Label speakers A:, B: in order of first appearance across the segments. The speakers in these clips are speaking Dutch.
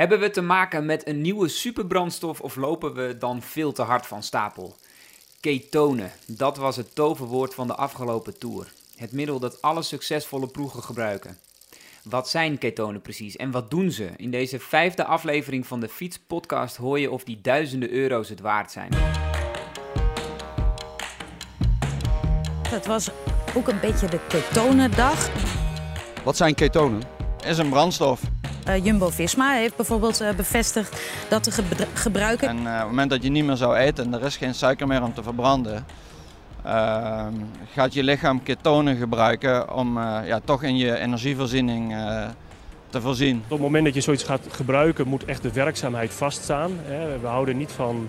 A: Hebben we te maken met een nieuwe superbrandstof of lopen we dan veel te hard van stapel? Ketonen, dat was het toverwoord van de afgelopen tour. Het middel dat alle succesvolle ploegen gebruiken. Wat zijn ketonen precies en wat doen ze? In deze vijfde aflevering van de Fietspodcast hoor je of die duizenden euro's het waard zijn.
B: Het was ook een beetje de ketonendag.
C: Wat zijn ketonen?
D: is een brandstof.
B: Uh, Jumbo-Visma heeft bijvoorbeeld uh, bevestigd dat te gebru gebruiken.
D: En uh, op het moment dat je niet meer zou eten en er is geen suiker meer om te verbranden, ehm, gaat je lichaam ketonen gebruiken om ja, toch in je energievoorziening te voorzien.
E: Op het moment dat je zoiets gaat gebruiken, moet echt de werkzaamheid vaststaan. Hè. We houden niet van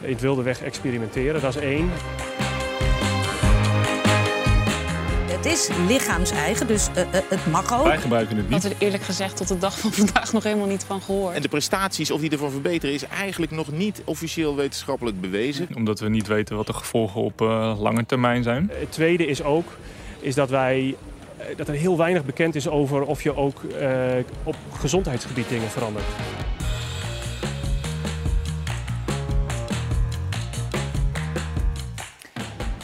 E: in het wilde weg experimenteren, dat is één.
B: Het is lichaams-eigen, dus uh, uh, het mag ook.
F: Wij gebruiken het niet.
G: Ik had er eerlijk gezegd tot de dag van vandaag nog helemaal niet van gehoord.
H: En de prestaties, of die ervoor verbeteren, is eigenlijk nog niet officieel wetenschappelijk bewezen.
F: Omdat we niet weten wat de gevolgen op uh, lange termijn zijn.
E: Het tweede is ook is dat wij dat er heel weinig bekend is over of je ook op gezondheidsgebied dingen verandert.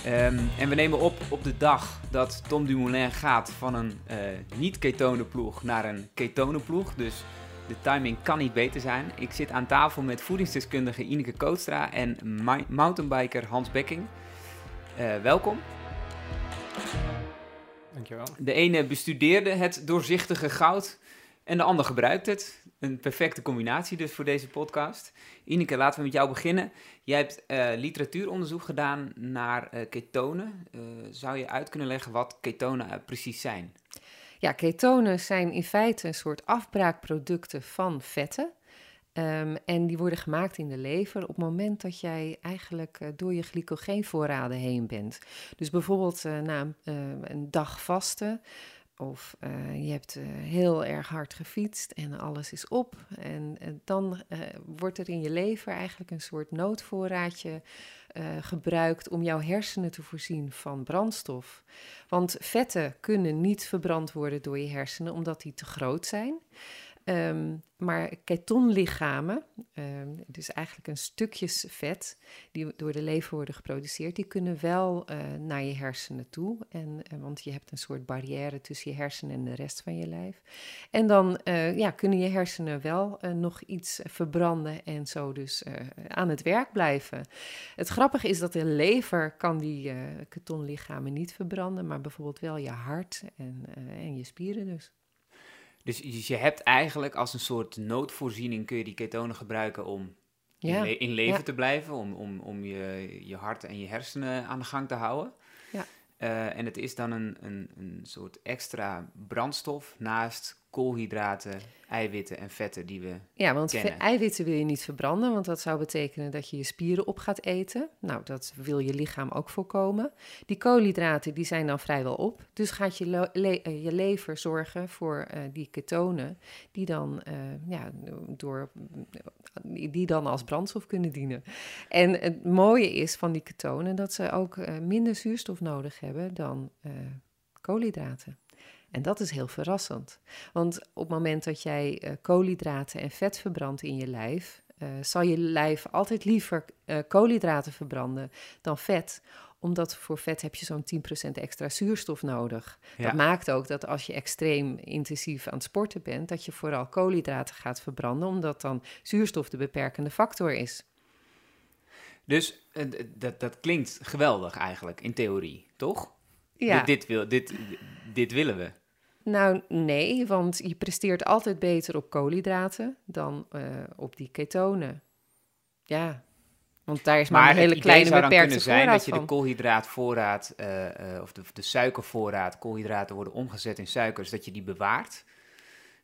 A: Um, en we nemen op op de dag dat Tom Dumoulin gaat van een uh, niet-ketonenploeg naar een ketonenploeg. Dus de timing kan niet beter zijn. Ik zit aan tafel met voedingsdeskundige Ineke Kootstra en mountainbiker Hans Bekking. Uh, welkom.
I: Dankjewel.
A: De ene bestudeerde het doorzichtige goud en de ander gebruikt het. Een perfecte combinatie dus voor deze podcast. Ineke, laten we met jou beginnen. Jij hebt uh, literatuuronderzoek gedaan naar uh, ketonen. Uh, zou je uit kunnen leggen wat ketonen precies zijn?
I: Ja, ketonen zijn in feite een soort afbraakproducten van vetten. Um, en die worden gemaakt in de lever op het moment dat jij eigenlijk door je glycogeenvoorraden heen bent. Dus bijvoorbeeld na een dag vasten of uh, je hebt uh, heel erg hard gefietst en alles is op. En dan wordt er in je lever eigenlijk een soort noodvoorraadje gebruikt om jouw hersenen te voorzien van brandstof. Want vetten kunnen niet verbrand worden door je hersenen omdat die te groot zijn. Um, maar ketonlichamen, um, dus eigenlijk een stukjes vet die door de lever worden geproduceerd, die kunnen wel uh, naar je hersenen toe. En, uh, want je hebt een soort barrière tussen je hersenen en de rest van je lijf. En dan uh, ja, kunnen je hersenen wel nog iets verbranden en zo dus aan het werk blijven. Het grappige is dat de lever kan die ketonlichamen niet verbranden, maar bijvoorbeeld wel je hart en, en je spieren dus.
A: Dus, dus, je hebt eigenlijk als een soort noodvoorziening kun je die ketonen gebruiken om ja. in, le in, leven ja. te blijven, om, om, om je, je hart en je hersenen aan de gang te houden. Uh, en het is dan een, een, een soort extra brandstof naast koolhydraten, eiwitten en vetten die we
I: Ja, want
A: kennen.
I: eiwitten wil je niet verbranden, want dat zou betekenen dat je je spieren op gaat eten. Nou, dat wil je lichaam ook voorkomen. Die koolhydraten die zijn dan vrijwel op, dus gaat je, le je lever zorgen voor uh, die ketonen die dan, uh, ja, door, die dan als brandstof kunnen dienen. En het mooie is van die ketonen dat ze ook uh, minder zuurstof nodig hebben dan koolhydraten. En dat is heel verrassend. Want op het moment dat jij uh, koolhydraten en vet verbrandt in je lijf, zal je lijf altijd liever koolhydraten verbranden dan vet omdat voor vet heb je zo'n 10% extra zuurstof nodig. Ja. Dat maakt ook dat als je extreem intensief aan het sporten bent, dat je vooral koolhydraten gaat verbranden, omdat dan zuurstof de beperkende factor is.
A: Dus dat, dat klinkt geweldig eigenlijk, in theorie, toch?
I: Ja.
A: Dit, dit, wil, dit, dit willen we.
I: Nou, nee, want je presteert altijd beter op koolhydraten dan uh, op die ketonen. Ja, want daar is maar, maar een hele kleine
A: zou
I: beperkte
A: kunnen zijn dat je
I: van.
A: de koolhydraatvoorraad uh, uh, of de, de suikervoorraad, koolhydraten worden omgezet in suikers, dat je die bewaart.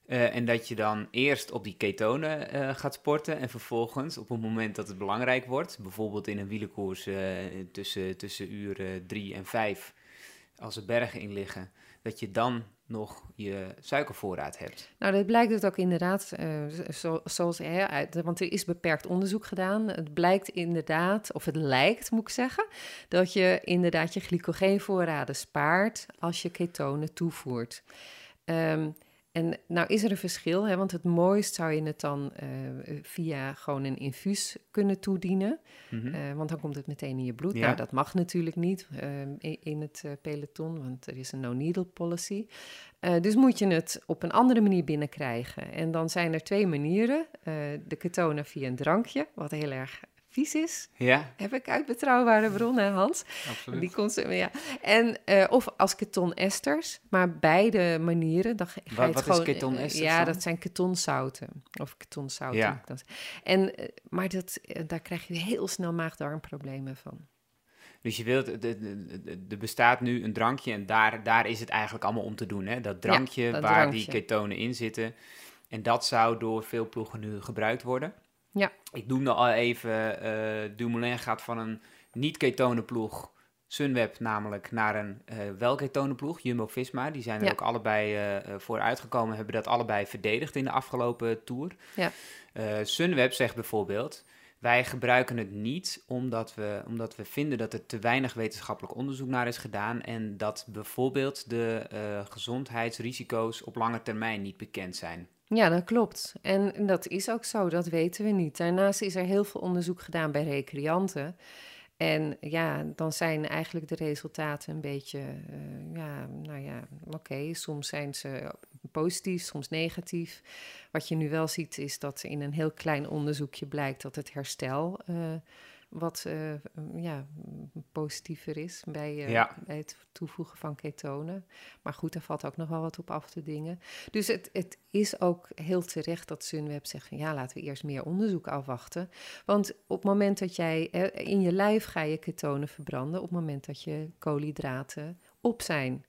A: Uh, en dat je dan eerst op die ketonen gaat sporten en vervolgens op het moment dat het belangrijk wordt, bijvoorbeeld in een wielenkoers tussen, tussen uur drie en vijf, als er bergen in liggen, dat je dan nog je suikervoorraad hebt.
I: Nou, dat blijkt het ook inderdaad, zo, zoals, hè, uit, want er is beperkt onderzoek gedaan. Het blijkt inderdaad, of het lijkt moet ik zeggen, dat je inderdaad je glycogeenvoorraden spaart als je ketonen toevoert. Um, En nou is er een verschil, hè, want het mooist zou je het dan eh, via gewoon een infuus kunnen toedienen.
A: Mhm.
I: Eh, want dan komt het meteen in je bloed.
A: Ja.
I: Nou, dat mag natuurlijk niet eh, in, in het peloton, want er is een no-needle policy. Dus moet je het op een andere manier binnenkrijgen. En dan zijn er twee manieren. De ketonen via een drankje, wat heel erg vies is.
A: Ja,
I: Heb ik uit betrouwbare bronnen, Hans.
A: absoluut.
I: Die ja. En, eh, of als ketonesters. Maar beide manieren. Dan ga je
A: Wat-
I: het
A: wat is
I: gewoon,
A: ketonesters
I: Ja,
A: dan?
I: dat zijn ketonzouten. Of ketonzouten.
A: Ja.
I: En, eh, maar dat, eh, daar krijg je heel snel maag-darmproblemen van.
A: Dus je wilt, er- bestaat nu een drankje en daar, daar is het eigenlijk allemaal om te doen. Hè? Dat drankje
I: dat
A: waar
I: drankje.
A: die ketonen in zitten. En dat zou door veel ploegen nu gebruikt worden.
I: Ja.
A: Ik noemde al even, eh Dumoulin gaat van een niet-ketonen ploeg, Sunweb namelijk, naar een eh wel ketonen ploeg, Jumbo-Visma. Die zijn er
I: Ja.
A: ook allebei eh, eh, voor uitgekomen, hebben dat allebei verdedigd in de afgelopen Tour.
I: Ja.
A: Eh, Sunweb zegt bijvoorbeeld, wij gebruiken het niet omdat we, omdat we vinden dat er te weinig wetenschappelijk onderzoek naar is gedaan en dat bijvoorbeeld de eh, gezondheidsrisico's op lange termijn niet bekend zijn.
I: Ja, dat klopt. En dat is ook zo, dat weten we niet. Daarnaast is er heel veel onderzoek gedaan bij recreanten. En ja, dan zijn eigenlijk de resultaten een beetje, eh, ja, nou ja, oké. Soms zijn ze positief, soms negatief. Wat je nu wel ziet is dat in een heel klein onderzoekje blijkt dat het herstel eh, wat eh, ja, positiever is bij, eh,
A: Ja.
I: bij het toevoegen van ketonen. Maar goed, daar valt ook nog wel wat op af te dingen. Dus het, het is ook heel terecht dat Sunweb zegt van ja, laten we eerst meer onderzoek afwachten. Want op het moment dat jij in je lijf ga je ketonen verbranden, op het moment dat je koolhydraten op zijn.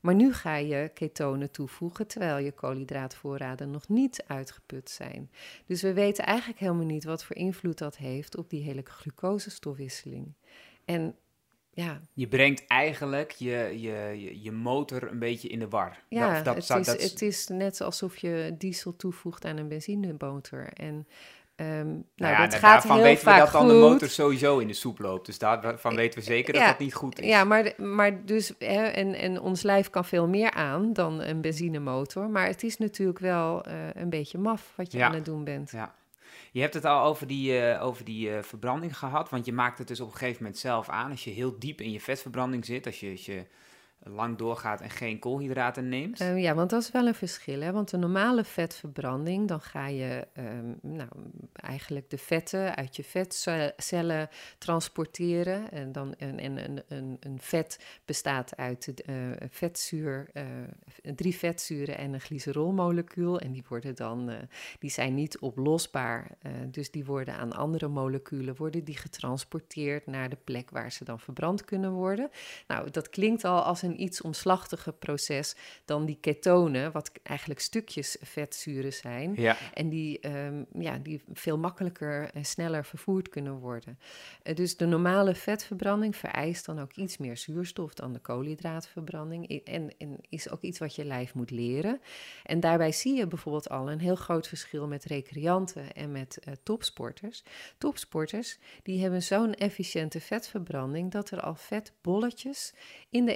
I: Maar nu ga je ketonen toevoegen terwijl je koolhydraatvoorraden nog niet uitgeput zijn. Dus we weten eigenlijk helemaal niet wat voor invloed dat heeft op die hele glucosestofwisseling. En ja,
A: Je brengt eigenlijk je, je, je, motor een beetje in de war.
I: Ja,
A: Dat- dat
I: het, is,
A: dat
I: het is net alsof je diesel toevoegt aan een benzinemotor. En ehm, nou,
A: Nou ja,
I: dat
A: da-
I: gaat
A: daarvan
I: heel
A: weten we dat dan de motor sowieso in de soep loopt. Dus daarvan weten we zeker dat
I: Ja,
A: dat niet goed is.
I: Ja, maar, maar dus, hè, en, en ons lijf kan veel meer aan dan een benzinemotor. Maar het is natuurlijk wel eh, een beetje maf wat je
A: Ja.
I: aan het doen bent.
A: Ja. Je hebt het al over die, eh, over die eh, verbranding gehad, want je maakt het dus op een gegeven moment zelf aan. Als je heel diep in je vetverbranding zit, als je, als je lang doorgaat en geen koolhydraten neemt.
I: Eh, ja, want dat is wel een verschil. Hè? Want de normale vetverbranding, dan ga je ehm, nou, eigenlijk de vetten uit je vetcellen transporteren. En, dan, en, en een, een, vet bestaat uit eh, vetzuur, eh, drie vetzuren en een glycerolmolecuul. En die, worden dan, die zijn niet oplosbaar. dus die worden aan andere moleculen worden die getransporteerd naar de plek waar ze dan verbrand kunnen worden. Nou, dat klinkt al als een iets omslachtiger proces dan die ketonen, wat eigenlijk stukjes vetzuren zijn.
A: Ja,
I: En die, ehm, ja, die veel makkelijker en sneller vervoerd kunnen worden. Eh, dus de normale vetverbranding vereist dan ook iets meer zuurstof dan de koolhydraatverbranding. En, en is ook iets wat je lijf moet leren. En daarbij zie je bijvoorbeeld al een heel groot verschil met recreanten en met eh, topsporters. Topsporters die hebben zo'n efficiënte vetverbranding dat er al vetbolletjes in de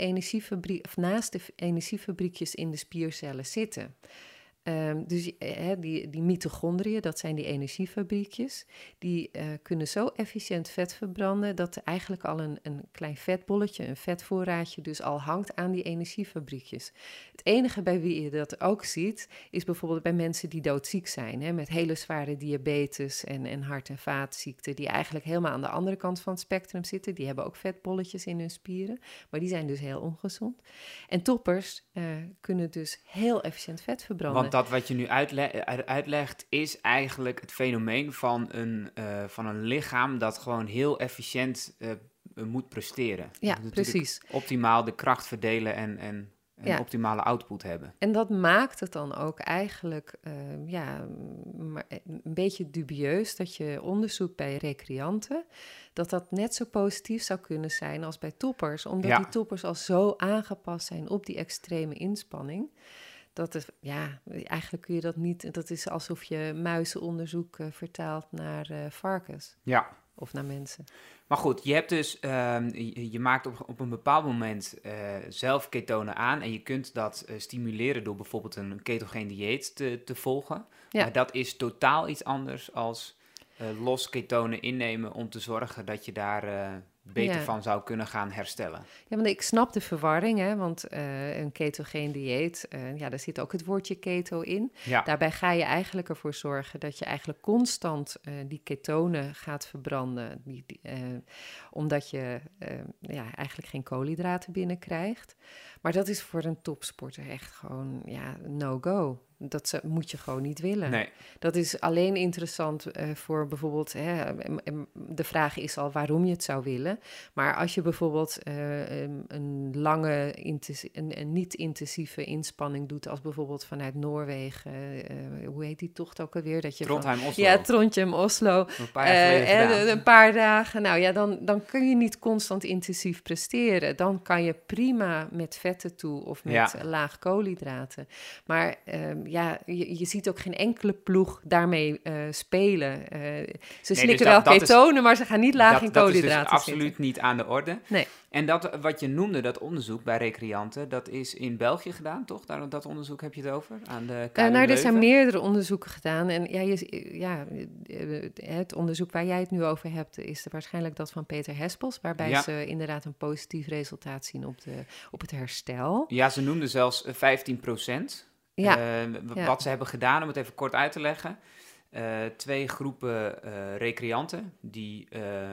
I: of naast de energiefabriekjes in de spiercellen zitten. Ehm, dus eh, die, die mitochondriën, dat zijn die energiefabriekjes, die eh, kunnen zo efficiënt vet verbranden dat er eigenlijk al een, een klein vetbolletje, een vetvoorraadje, dus al hangt aan die energiefabriekjes. Het enige bij wie je dat ook ziet, is bijvoorbeeld bij mensen die doodziek zijn, met hele zware diabetes en, en hart- en vaatziekten, die eigenlijk helemaal aan de andere kant van het spectrum zitten. Die hebben ook vetbolletjes in hun spieren, maar die zijn dus heel ongezond. En toppers eh, kunnen dus heel efficiënt vet verbranden.
A: Dat wat je nu uitle- uit- uitlegt is eigenlijk het fenomeen van een, eh, van een lichaam dat gewoon heel efficiënt eh, moet presteren.
I: Ja, precies.
A: Optimaal de kracht verdelen en, en, en
I: Ja.
A: optimale output hebben.
I: En dat maakt het dan ook eigenlijk eh, ja, maar een beetje dubieus dat je onderzoekt bij recreanten, dat dat net zo positief zou kunnen zijn als bij toppers, omdat
A: Ja.
I: die toppers al zo aangepast zijn op die extreme inspanning. Dat het, ja, eigenlijk kun je dat niet, dat is alsof je muizenonderzoek eh, vertaalt naar eh, varkens.
A: Ja,
I: of naar mensen.
A: Maar goed, je hebt dus, ehm, je, je maakt op, op een bepaald moment eh, zelf ketonen aan en je kunt dat stimuleren door bijvoorbeeld een ketogeen dieet te, te volgen.
I: Ja.
A: Maar dat is totaal iets anders als los ketonen innemen om te zorgen dat je daar beter
I: Ja.
A: van zou kunnen gaan herstellen.
I: Ja, want ik snap de verwarring, hè, want eh, een ketogeen dieet, eh, ja, daar zit ook het woordje keto in.
A: Ja,
I: Daarbij ga je eigenlijk ervoor zorgen dat je eigenlijk constant eh, die ketonen gaat verbranden, die, die, omdat je ja, eigenlijk geen koolhydraten binnenkrijgt. Maar dat is voor een topsporter echt gewoon ja, no-go. Dat ze, moet je gewoon niet willen.
A: nee.
I: Dat is alleen interessant eh, voor bijvoorbeeld. Hè, de vraag is al waarom je het zou willen. Maar als je bijvoorbeeld eh, een lange, een, een niet-intensieve inspanning doet, als bijvoorbeeld vanuit Noorwegen. eh, hoe heet die tocht ook alweer? Dat je van-
A: Trondheim, Oslo.
I: ja, Trondheim, Oslo.
A: een paar
I: eh, een paar dagen. Nou ja, dan, dan kun je niet constant intensief presteren. Dan kan je prima met vetten toe of met
A: Ja.
I: laag koolhydraten. Maar ehm, ja, je, je ziet ook geen enkele ploeg daarmee eh, spelen. Eh, ze slikken
A: dus
I: wel ketonen, maar ze gaan niet laag
A: dat,
I: in
A: dat is dus
I: koolhydraten
A: absoluut
I: zitten.
A: niet aan de orde.
I: Nee.
A: En dat wat je noemde, dat onderzoek bij recreanten, dat is in België gedaan, toch? Daar, dat onderzoek heb je het over? Aan de KU
I: Eh, nou, er zijn meerdere onderzoeken gedaan. En ja, je, ja, het onderzoek waar jij het nu over hebt, is waarschijnlijk dat van Peter Hespels. Waarbij
A: Ja.
I: ze inderdaad een positief resultaat zien op, de, op het herstel.
A: Ja, ze noemden zelfs eh, 15 procent.
I: Ja, ja.
A: Wat ze hebben gedaan, om het even kort uit te leggen. eh, twee groepen eh, recreanten die, eh,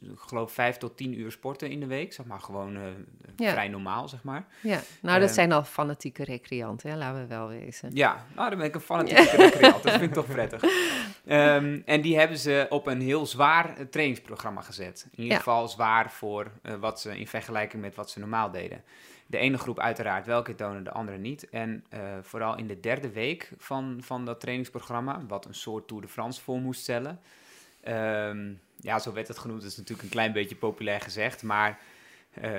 A: ik geloof, vijf tot tien uur sporten in de week. Zeg maar gewoon eh,
I: Ja.
A: vrij normaal, zeg maar.
I: ja. nou dat
A: Eh,
I: zijn al fanatieke recreanten, hè, laten we wel wezen.
A: Ja, nou, dan ben ik een fanatieke recreant. Dat vind ik toch prettig. Ehm, en die hebben ze op een heel zwaar eh, trainingsprogramma gezet. In ieder geval zwaar voor eh, wat ze in vergelijking met wat ze normaal deden. De ene groep uiteraard wel ketonen, de andere niet. En eh, vooral in de derde week van, van dat trainingsprogramma, wat een soort Tour de France voor moest stellen. Ehm, ja, zo werd het genoemd. Dat is natuurlijk een klein beetje populair gezegd, maar eh,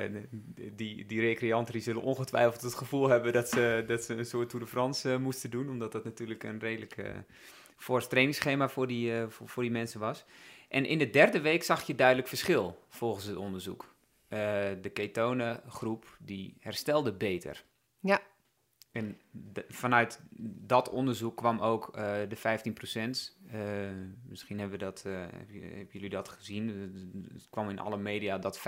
A: die, die recreanten die zullen ongetwijfeld het gevoel hebben dat ze, dat ze een soort Tour de France eh, moesten doen, omdat dat natuurlijk een redelijk eh fors trainingsschema voor die, voor die mensen was. En in de derde week zag je duidelijk verschil, volgens het onderzoek. Eh, de ketonengroep die herstelde beter.
I: Ja.
A: En de- vanuit dat onderzoek kwam ook eh, de 15%. eh misschien hebben, we dat, hebben jullie dat gezien. Het kwam in alle media dat 15%,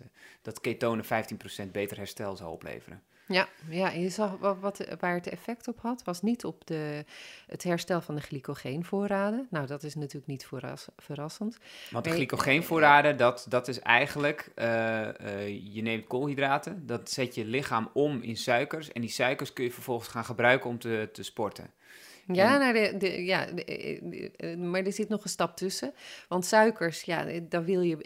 A: eh, dat ketonen 15% beter herstel zou opleveren.
I: Ja, ja en je zag wat, wat, waar het effect op had, was niet op de, het herstel van de glycogeenvoorraden. Nou, dat is natuurlijk niet verras, verrassend.
A: Want de glycogeenvoorraden, dat, dat is eigenlijk, eh, eh, je neemt koolhydraten, dat zet je lichaam om in suikers. En die suikers kun je vervolgens gaan gebruiken om te, te sporten.
I: Ja,
A: En-
I: nou, de, de, ja de- eh, de- eh, maar er zit nog een stap tussen. Want suikers, ja, eh, dan wil je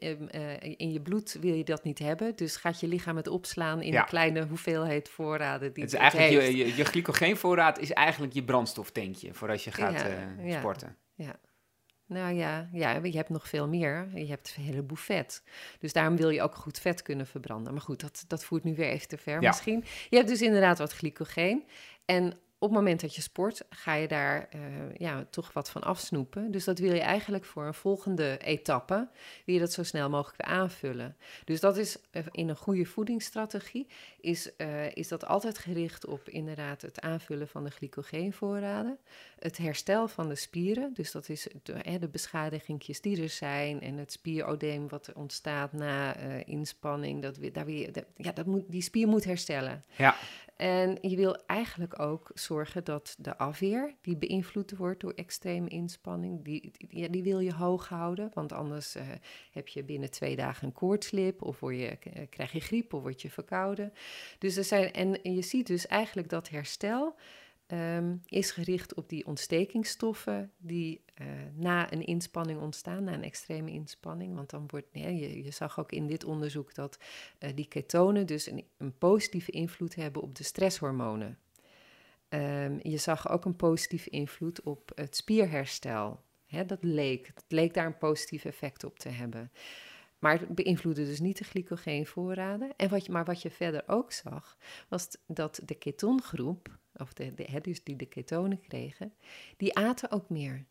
I: in je bloed wil je dat niet hebben. Dus gaat je lichaam het opslaan in
A: Ja.
I: een kleine hoeveelheid voorraden die
A: Het is
I: het
A: eigenlijk
I: heeft.
A: je, je, je glycogeenvoorraad is eigenlijk je brandstoftankje voor als je gaat
I: Ja,
A: eh,
I: ja.
A: sporten.
I: Nou ja, ja, je hebt nog veel meer. Je hebt een heleboel vet. Dus daarom wil je ook goed vet kunnen verbranden. Maar goed, dat, dat voert nu weer even te ver
A: Ja.
I: misschien. Je hebt dus inderdaad wat glycogeen. En op het moment dat je sport, ga je daar eh, ja, toch wat van afsnoepen. Dus dat wil je eigenlijk voor een volgende etappe, wil je dat zo snel mogelijk aanvullen. Dus dat is eh, in een goede voedingsstrategie, is, eh, is dat altijd gericht op inderdaad het aanvullen van de glycogeenvoorraden. Het herstel van de spieren, dus dat is de, de beschadigingjes die er zijn en het spierodeem wat er ontstaat na inspanning. Dat, daar weer, dat- ja, dat moet, die spier moet herstellen.
A: Ja.
I: En je wil eigenlijk ook zorgen dat de afweer, die beïnvloed wordt door extreme inspanning, die, die, die wil je hoog houden. Want anders eh, heb je binnen twee dagen een koortslip, of word je, eh, krijg je griep, of word je verkouden. Dus er zijn, en, en je ziet dus eigenlijk dat herstel ehm, is gericht op die ontstekingsstoffen die eh, na een inspanning ontstaan, na een extreme inspanning. Want dan wordt, je, je zag ook in dit onderzoek dat eh, die ketonen dus een, positieve invloed hebben op de stresshormonen. Ehm, je zag ook een positieve invloed op het spierherstel. Dat leek, het leek daar een positief effect op te hebben. Maar het beïnvloedde dus niet de glycogeenvoorraden. En wat je, maar wat je verder ook zag, was dat de ketongroep, of de, de, hè, dus die de ketonen kregen, die aten ook meer.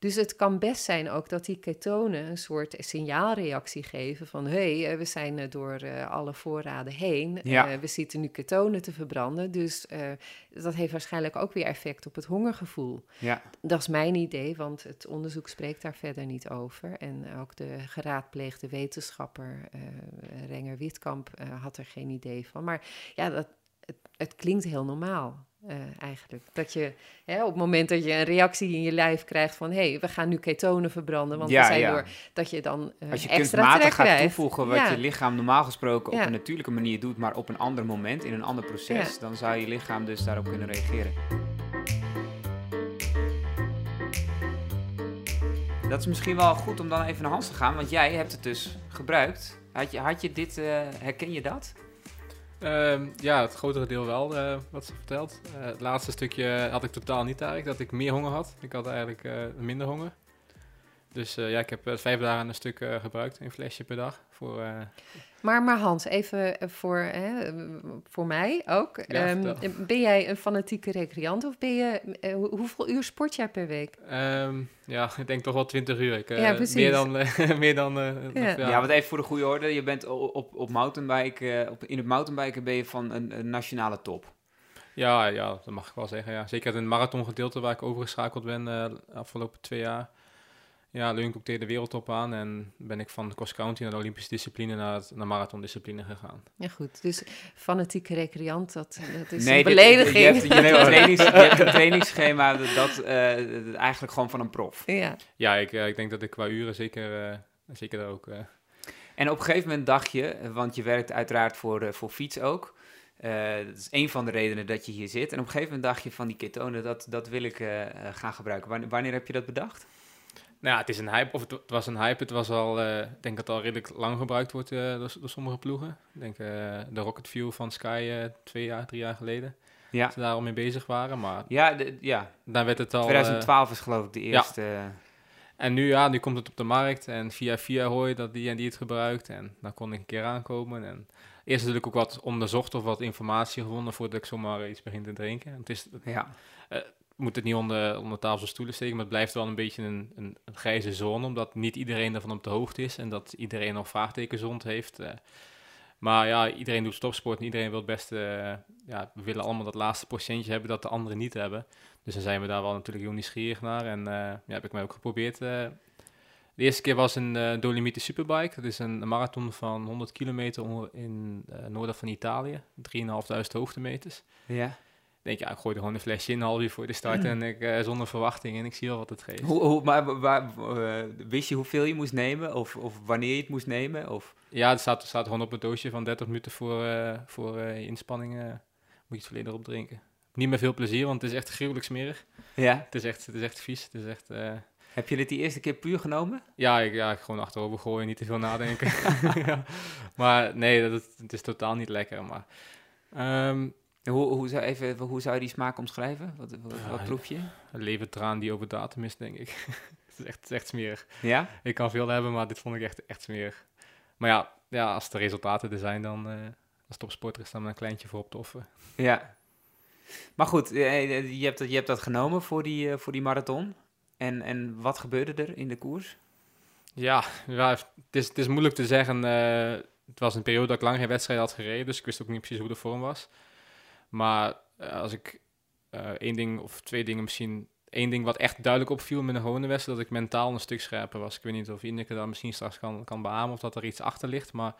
I: Dus het kan best zijn ook dat die ketonen een soort signaalreactie geven van hé, hey, we zijn door alle voorraden heen.
A: Ja.
I: we zitten nu ketonen te verbranden. Dus dat heeft waarschijnlijk ook weer effect op het hongergevoel.
A: Ja.
I: Dat is mijn idee, want het onderzoek spreekt daar verder niet over. En ook de geraadpleegde wetenschapper Renger Witkamp had er geen idee van. Maar ja, dat, het, het klinkt heel normaal. Uh, eigenlijk. Dat je hè, op het moment dat je een reactie in je lijf krijgt van hé, hey, we gaan nu ketonen verbranden, want
A: ja,
I: we zijn
A: ja.
I: door dat je dan uh,
A: Als je
I: extra
A: kunstmatig gaat
I: krijgt.
A: toevoegen wat
I: ja.
A: je lichaam normaal gesproken op een natuurlijke manier doet, maar op een ander moment, in een ander proces, dan zou je lichaam dus daarop kunnen reageren. Dat is misschien wel goed om dan even naar Hans te gaan, want jij hebt het dus gebruikt. Had je, had je dit, eh, herken je dat?
J: Ehm, ja, het grotere deel wel, eh, wat ze vertelt. Eh, het laatste stukje had ik totaal niet eigenlijk, dat ik meer honger had. Ik had eigenlijk eh, minder honger. Dus ja, ik heb vijf dagen een stuk gebruikt, een flesje per dag. Voor,
I: Maar, maar Hans, even eh, voor, hè, voor mij ook.
J: Ja,
I: Ehm, ben jij een fanatieke recreant of ben je, eh, hoe- hoeveel uur sport jij per week?
J: ehm, ja, ik denk toch wel 20 uur. Ik, eh,
I: Ja, precies.
J: Meer dan, meer dan eh,
I: Ja.
A: Ja, want even voor de goede orde, je bent op, op mountainbike, eh, op, in het mountainbiken ben je van een, een nationale top.
J: Ja, ja, dat mag ik wel zeggen. Ja. Zeker in het marathongedeelte waar ik overgeschakeld ben eh, de afgelopen twee jaar. Ja, leun ik ook tegen de wereldtop aan en ben ik van de cross-country naar de Olympische discipline naar, het, naar marathondiscipline gegaan.
I: Ja goed, dus fanatieke recreant, dat, dat is
A: nee,
I: een
A: dit-
I: belediging.
A: Je hebt, je, hebt een trainings, je hebt een trainingsschema dat, eh, eigenlijk gewoon van een prof.
I: ja.
J: Ja, ik, eh, ik denk dat ik qua uren zeker, eh, zeker daar ook... eh,
A: En op een gegeven moment dacht je, want je werkt uiteraard voor, eh, voor fiets ook. eh, dat is een van de redenen dat je hier zit. En op een gegeven moment dacht je van die ketonen, dat, dat wil ik gaan gebruiken. Wanneer, wanneer heb je dat bedacht?
J: Nou ja, het is een hype, of het, was een hype. Het was al, eh, ik denk dat het al redelijk lang gebruikt wordt eh, door, door sommige ploegen. Ik denk eh, de Rocket Fuel van Sky twee jaar, drie jaar geleden.
A: Ja,
J: Dat ze daar al mee bezig waren, maar
A: ja, de- ja.
J: dan werd het al... eh,
A: 2012 is geloof ik de eerste. eh,
J: en nu, ja, nu komt het op de markt en via via hoor je dat die en die het gebruikt. En dan kon ik een keer aankomen. En eerst natuurlijk ook wat onderzocht of wat informatie gevonden voordat ik zomaar iets begin te drinken. Het is,
A: ja.
J: Moet het niet onder, onder tafel of stoelen steken, maar het blijft wel een beetje een, een, een grijze zone, omdat niet iedereen ervan op de hoogte is en dat iedereen nog vraagtekens rond heeft. eh. maar ja, iedereen doet stopsport en iedereen wil het beste, eh, ja, we willen allemaal dat laatste procentje hebben dat de anderen niet hebben. Dus dan zijn we daar wel natuurlijk heel nieuwsgierig naar en eh, ja, heb ik mij ook geprobeerd. de eerste keer was een eh Dolomite Superbike, dat is een, marathon van 100 kilometer in noorden van Italië, 3.500 hoogtemeters
A: ja.
J: Denk ja, ik gooi er gewoon een flesje in, een half uur voor de start en ik eh, zonder verwachting en ik zie wel wat het geeft.
A: Hoe, hoe, maar waar, eh, wist je hoeveel je moest nemen? Of, of wanneer je het moest nemen? Of...
J: Ja, het staat, staat gewoon op een doosje van 30 minuten voor, eh, voor je inspanning. eh, moet je het volledig op drinken. Niet meer veel plezier, want het is echt gruwelijk smerig.
A: Ja.
J: Het is echt, het is echt vies. Het is echt,
A: Heb je dit die eerste keer puur genomen?
J: ja, ik, ja, gewoon achterover gooien, niet te veel nadenken. ja. Maar nee, dat, het is totaal niet lekker. Maar, ehm,
A: Hoe, hoe, zou, even, hoe zou je die smaak omschrijven? Wat, wat, wat
J: Ja,
A: proef je?
J: een levertraan die over datum is, denk ik. het, is echt, het is echt smerig.
A: Ja?
J: Ik kan veel hebben, maar dit vond ik echt, echt smerig. Maar ja, ja, als de resultaten er zijn, dan eh als topsporter is dan een kleintje voor op te offeren.
A: Ja. Maar goed, eh, je hebt, dat- je hebt dat genomen voor die, eh, voor die marathon. En, en wat gebeurde er in de koers?
J: Ja, ja het, is, het is moeilijk te zeggen. eh, het was een periode dat ik lang geen wedstrijd had gereden, dus ik wist ook niet precies hoe de vorm was. Maar eh, als ik eh, één ding of twee dingen misschien... één ding wat echt duidelijk opviel met gewone wedstrijd, dat ik mentaal een stuk scherper was. Ik weet niet of Ineke dat misschien straks kan, kan beamen of dat er iets achter ligt, maar...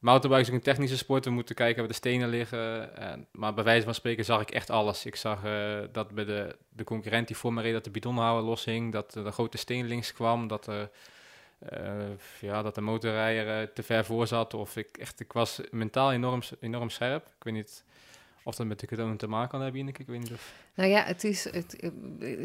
J: Mountainbike is ook een technische sport. We moeten kijken waar de stenen liggen. En, maar bij wijze van spreken zag ik echt alles. Ik zag eh, dat bij de, de concurrent die voor me reed, dat de bidonhouwer loshing. Dat er een grote steen links kwam. Dat, er, ja, dat de motorrijder te ver voor zat. Of ik, echt, ik was mentaal enorm, enorm scherp. Ik weet niet of dat met de ketonen te maken kan hebben, Ineke. Ik weet niet of...
I: Nou ja, het is. Het, eh,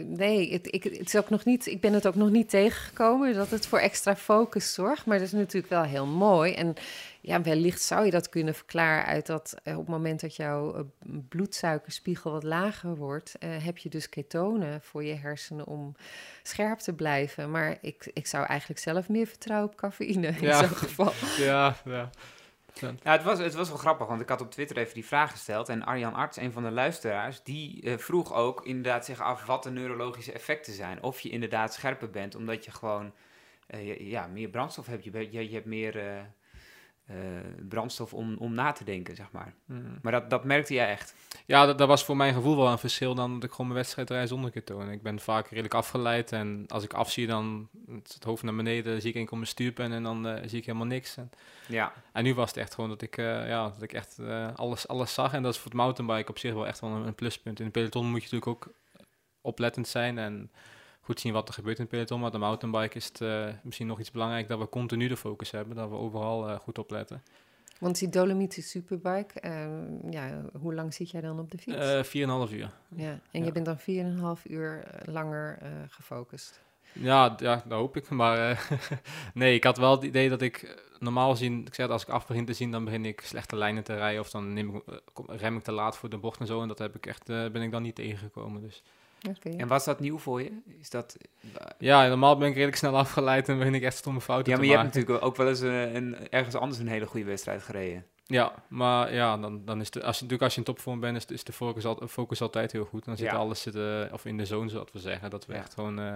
I: nee, het, ik, het is ook nog niet, ik ben het ook nog niet tegengekomen dat het voor extra focus zorgt. Maar dat is natuurlijk wel heel mooi. En ja, wellicht zou je dat kunnen verklaren uit dat eh, op het moment dat jouw eh, bloedsuikerspiegel wat lager wordt, eh, heb je dus ketonen voor je hersenen om scherp te blijven. Maar ik, ik zou eigenlijk zelf meer vertrouwen op cafeïne in
J: Ja.
I: zo'n geval.
J: Ja, ja.
A: Ja, het, was, het was wel grappig, want ik had op Twitter even die vraag gesteld. En Arjan Arts, een van de luisteraars, die eh, vroeg ook inderdaad zich af wat de neurologische effecten zijn. Of je inderdaad scherper bent, omdat je gewoon eh, ja, meer brandstof hebt. Je, je, je hebt meer eh, brandstof om, om na te denken, zeg maar.
J: Mm.
A: Maar dat, dat merkte jij echt.
J: Ja, dat, dat was voor mijn gevoel wel een verschil dan dat ik gewoon mijn wedstrijd rijd zonder ketonen. Ik ben vaak redelijk afgeleid en als ik afzie dan het het hoofd naar beneden, zie ik enkel mijn stuurpen en dan eh, zie ik helemaal niks. En,
A: Ja.
J: en nu was het echt gewoon dat ik, eh, ja, dat ik echt alles, alles zag en dat is voor het mountainbike op zich wel echt wel een, een pluspunt. In de peloton moet je natuurlijk ook oplettend zijn en goed zien wat er gebeurt in het peloton, maar de mountainbike is het eh, misschien nog iets belangrijk dat we continu de focus hebben, dat we overal eh, goed opletten.
I: Want die Dolomieten Superbike, eh, ja, hoe lang zit jij dan op de fiets?
J: Eh 4,5 uur.
I: ja, en
J: ja.
I: je bent dan 4,5 uur eh, langer eh, gefocust.
J: Ja, ja, dat hoop ik. Maar nee, ik had wel het idee dat ik normaal gezien, ik zeg het, als ik af begin te zien, dan begin ik slechte lijnen te rijden. Of dan neem ik, rem ik te laat voor de bocht en zo. En dat heb ik echt, ben ik dan niet tegengekomen. Dus
I: Oké.
A: En was dat nieuw voor je? Is dat...
J: ja, normaal ben ik redelijk snel afgeleid en begin ik echt stomme fouten
A: Ja, maar
J: te
A: je
J: maken.
A: hebt natuurlijk ook wel eens een, een, ergens anders een hele goede wedstrijd gereden.
J: Ja, maar ja, dan, dan is de, als je, natuurlijk als je in topvorm bent, is, de- is de focus, al, focus altijd heel goed. Dan zit
A: Ja.
J: alles zitten, of in de zone, zoals we zeggen. Dat we
A: Ja.
J: echt gewoon, eh,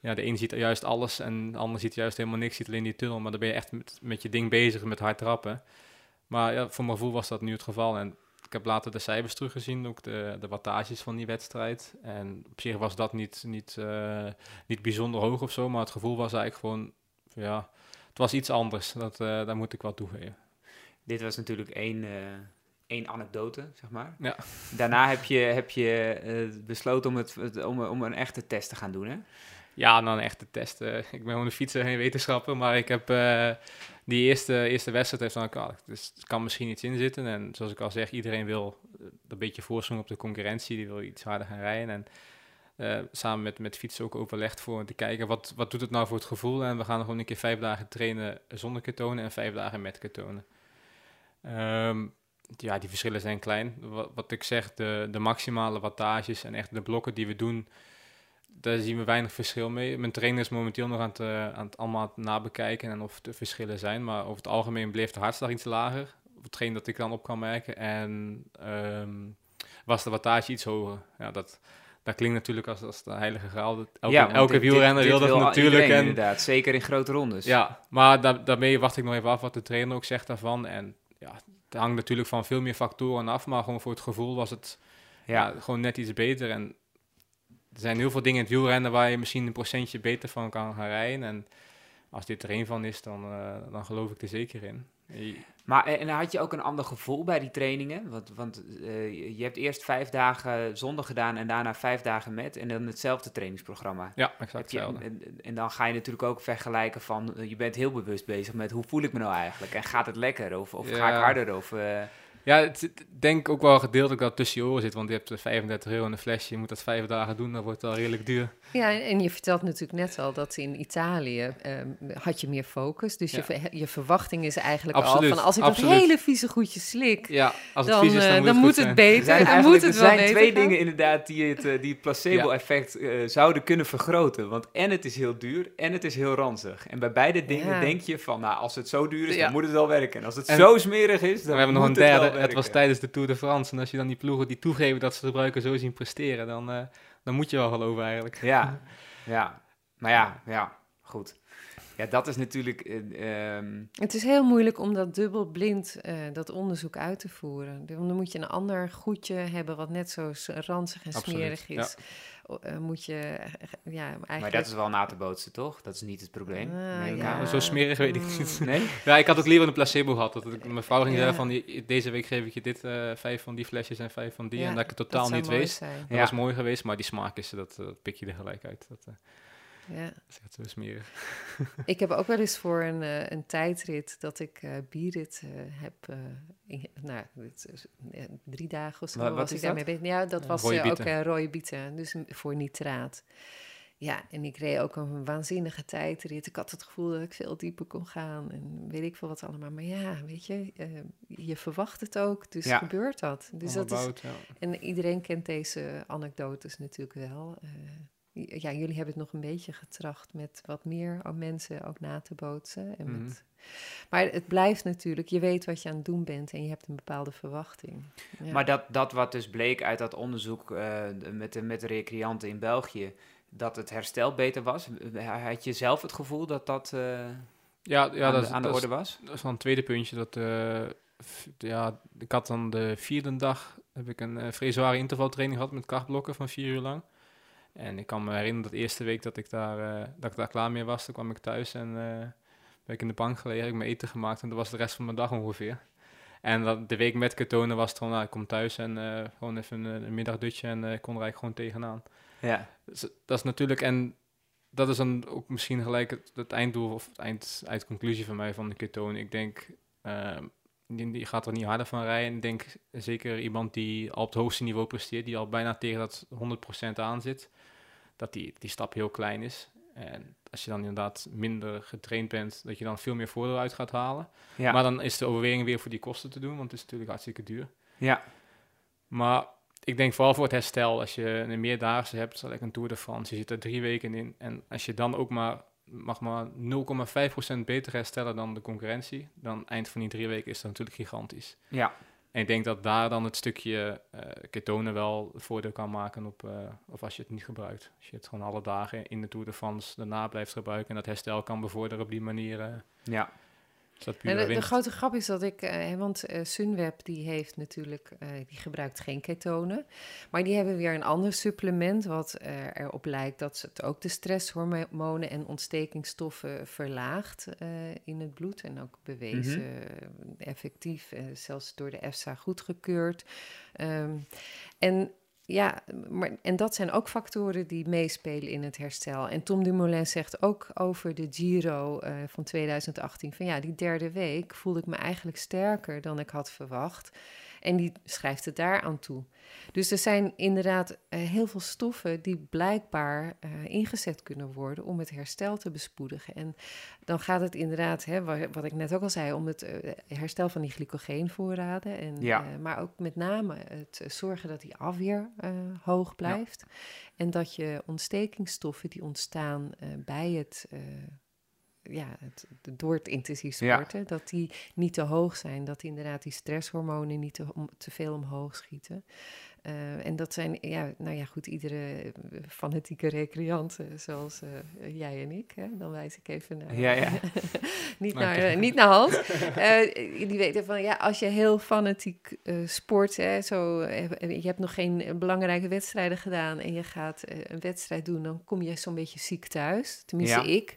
J: ja, de een ziet juist alles en de ander ziet juist helemaal niks, ziet alleen die tunnel. Maar dan ben je echt met, met je ding bezig, met hard trappen. Maar ja, voor mijn gevoel was dat nu het geval. En ik heb later de cijfers teruggezien, ook de, de wattages van die wedstrijd. En op zich was dat niet, niet, eh, niet bijzonder hoog of zo, maar het gevoel was eigenlijk gewoon, ja, het was iets anders. Dat, eh, daar moet ik wel toegeven.
A: Dit was natuurlijk één, eh, één anekdote, zeg maar.
J: Ja.
A: Daarna heb je, heb je besloten om, het- om, om een echte test te gaan doen, hè?
J: Ja, dan echt de test. eh, ik ben gewoon een fietser, geen wetenschapper. Maar ik heb eh, die eerste, eerste wedstrijd heeft dan ook, dus er kan misschien iets in zitten. En zoals ik al zeg, iedereen wil eh, een beetje voorsprong op de concurrentie. Die wil iets harder gaan rijden. En samen met, met fietsen ook overlegd voor te kijken, wat, wat doet het nou voor het gevoel? En we gaan gewoon een keer vijf dagen trainen zonder ketonen en vijf dagen met ketonen. Ehm, ja, die verschillen zijn klein. Wat, wat ik zeg, de, de maximale wattages en echt de blokken die we doen, daar zien we weinig verschil mee. Mijn trainer is momenteel nog aan het, eh, aan het allemaal nabekijken en of er verschillen zijn. Maar over het algemeen bleef de hartslag iets lager. Hetgeen dat ik dan op kan merken. En ehm, was de wattage iets hoger. Ja, dat, dat klinkt natuurlijk als, als de heilige graal. Elke,
A: ja,
J: elke
A: dit-
J: wielrenner
A: dit-
J: wil dat natuurlijk.
A: iedereen,
J: En,
A: inderdaad, zeker in grote rondes.
J: ja, maar da- daarmee wacht ik nog even af wat de trainer ook zegt daarvan. En ja, het hangt natuurlijk van veel meer factoren af. Maar gewoon voor het gevoel was het
A: Ja.
J: ja, gewoon net iets beter. En er zijn heel veel dingen in het wielrennen waar je misschien een procentje beter van kan gaan rijden. En als dit er een van is, dan, eh, dan geloof ik er zeker in. Je-
A: Maar en had je ook een ander gevoel bij die trainingen? Want, want eh, je- hebt eerst vijf dagen zonder gedaan en daarna vijf dagen met. En dan hetzelfde trainingsprogramma.
J: Ja, exact
A: je,
J: hetzelfde.
A: en, en dan ga je natuurlijk ook vergelijken van, eh, je bent heel bewust bezig met hoe voel ik me nou eigenlijk? En gaat het lekker? Of, of ga ik harder? Of, eh,
J: Ja, het, het- ik denk ook wel gedeeltelijk dat het tussen je oren zit. Want je hebt eh, 35 euro in een flesje. Je moet dat vijf dagen doen. Dat wordt wel redelijk duur.
I: Ja, en je vertelt natuurlijk net al dat in Italië ehm, had je meer focus. Dus je,
J: Ja.
I: je verwachting is eigenlijk
J: Absoluut,
I: al van als ik
J: absoluut.
I: dat hele vieze goedje slik,
J: Ja, als het
I: dan,
J: vies is, dan,
I: eh,
J: moet
I: dan
J: het,
I: moet het
A: er
I: beter.
A: zijn,
I: Dan moet het
A: er
I: wel
A: zijn
I: beter
A: twee
I: gaan.
A: dingen inderdaad die het, eh, die het placebo-effect eh, zouden kunnen vergroten. Want en het is heel duur en het is heel ranzig. En bij beide dingen
I: Ja.
A: denk je van, nou, als het zo duur is,
J: Ja.
A: dan moet het wel werken. En als het
J: En-
A: zo smerig is, dan
J: We hebben nog een
A: het
J: Het, was tijdens de Tour de France. En als je dan die ploegen die toegeven dat ze de gebruiker zo zien presteren, dan, eh, dan moet je wel geloven eigenlijk.
A: Ja, ja. Maar ja, ja, goed. Ja, dat is natuurlijk... eh, ehm,
I: Het is heel moeilijk om dat dubbelblind, eh dat onderzoek uit te voeren. Dan moet je een ander goedje hebben wat net zo ranzig en
J: Absoluut,
I: smerig is. O- eh, moet je, eh, ja, eigenlijk...
A: Maar dat is wel na te bootsen, toch? Dat is niet het probleem. Ik
I: ja.
A: aan.
J: Zo smerig weet ik
I: Mm.
J: niet.
A: Nee?
J: Ja, ik had ook liever een placebo gehad. Dat ik, mijn vrouw ging
I: Ja.
J: zeggen van, die- deze week geef ik je dit, eh, vijf van die flesjes en vijf van die.
I: Ja,
J: en dat ik het totaal niet wist.
I: zijn.
J: Dat
A: Ja.
J: was mooi geweest, maar die smaak is, dat, dat pik je er gelijk uit. Dat, eh,
I: Ja.
J: dat is echt zo smerig.
I: Ik heb ook wel eens voor een, eh, een tijdrit dat ik eh bierrit eh, heb. in- nou, dit drie dagen of zo was ik daarmee bezig. Ja, dat was ook rode bieten, dus voor nitraat. Ja, en ik reed ook een waanzinnige tijdrit. Ik had het gevoel dat ik veel dieper kon gaan en weet ik veel wat allemaal. Maar ja, weet je, je verwacht het ook, dus
A: Ja.
I: gebeurt dat. Dus dat is,
J: ja.
I: en iedereen kent deze anekdotes natuurlijk wel. Ja, jullie hebben het nog een beetje getracht met wat meer mensen ook na te bootsen. En
A: Mhm.
I: met, maar het blijft natuurlijk, je weet wat je aan het doen bent en je hebt een bepaalde verwachting. Ja.
A: Maar dat, dat wat dus bleek uit dat onderzoek eh, met, de, met de recreanten in België, dat het herstel beter was. Had je zelf het gevoel dat dat eh,
J: Ja, ja
A: aan,
J: dat,
A: de,
J: is-
A: aan de
J: dat is-
A: orde was?
J: Dat is dan een tweede puntje. Dat, eh, ja, ik had dan de vierde dag heb ik een eh, vrij zware intervaltraining gehad met krachtblokken van vier uur lang. En ik kan me herinneren dat de eerste week dat ik daar, eh, dat ik daar klaar mee was, toen kwam ik thuis en eh ben ik in de bank gelegen, heb ik mijn eten gemaakt en dat was de rest van mijn dag ongeveer. En dat, de week met ketonen was het gewoon, nou, ik kom thuis en eh, gewoon even een, een middagdutje en ik kon er eigenlijk gewoon tegenaan.
A: Ja.
J: Dus dat is natuurlijk, en dat is dan ook misschien gelijk het, het einddoel of het eind, eindconclusie van mij van de ketonen. Ik denk, eh, die, die gaat er niet harder van rijden. Ik denk zeker iemand die al op het hoogste niveau presteert, die al bijna tegen dat 100% aan zit, dat die, die stap heel klein is. En als je dan inderdaad minder getraind bent, dat je dan veel meer voordeel uit gaat halen.
A: Ja.
J: Maar dan is de overweging weer voor die kosten te doen, want het is natuurlijk hartstikke duur.
A: Ja.
J: Maar ik denk vooral voor het herstel, als je een meerdaagse hebt, zoals een Tour de France, je zit er drie weken in. En als je dan ook maar, mag maar 0,5% beter herstellen dan de concurrentie, dan eind van die drie weken is dat natuurlijk gigantisch.
A: Ja.
J: En ik denk dat daar dan het stukje eh ketonen wel voordeel kan maken op, eh, of als je het niet gebruikt. Als je het gewoon alle dagen in de Tour de France daarna blijft gebruiken en dat herstel kan bevorderen op die manier. eh,
A: Ja.
J: Dat
I: de, grote grap is dat ik, eh, want eh, Sunweb die heeft natuurlijk, eh, die gebruikt geen ketonen, maar die hebben weer een ander supplement wat eh, erop lijkt dat het ook de stresshormonen en ontstekingsstoffen verlaagt in het bloed en ook bewezen eh, effectief, zelfs door de EFSA goedgekeurd. Ehm, en ja, maar, en dat zijn ook factoren die meespelen in het herstel. En Tom Dumoulin zegt ook over de Giro eh, van 2018... van ja, die derde week voelde ik me eigenlijk sterker dan ik had verwacht. En die schrijft het daar aan toe. Dus er zijn inderdaad eh, heel veel stoffen die blijkbaar eh, ingezet kunnen worden om het herstel te bespoedigen. En dan gaat het inderdaad, hè, wa- wat ik net ook al zei, om het eh, herstel van die glycogeenvoorraden. En,
A: Ja.
I: maar ook met name het zorgen dat die afweer hoog blijft. En dat je ontstekingsstoffen die ontstaan bij het. Ja, het, door het intensief
A: Ja.
I: sporten, dat die niet te hoog zijn. Dat inderdaad die stresshormonen niet te, om, te veel omhoog schieten. Eh, en dat zijn, ja, nou ja, goed, iedere eh, fanatieke recreant, zoals eh, jij en ik, hè, dan wijs ik even naar,
A: Ja, ja.
I: niet, naar, niet naar Hans. Die weten van, ja, als je heel fanatiek sport, hè, zo, je hebt nog geen belangrijke wedstrijden gedaan en je gaat een wedstrijd doen, dan kom je zo'n beetje ziek thuis. Tenminste,
A: Ja.
I: ik.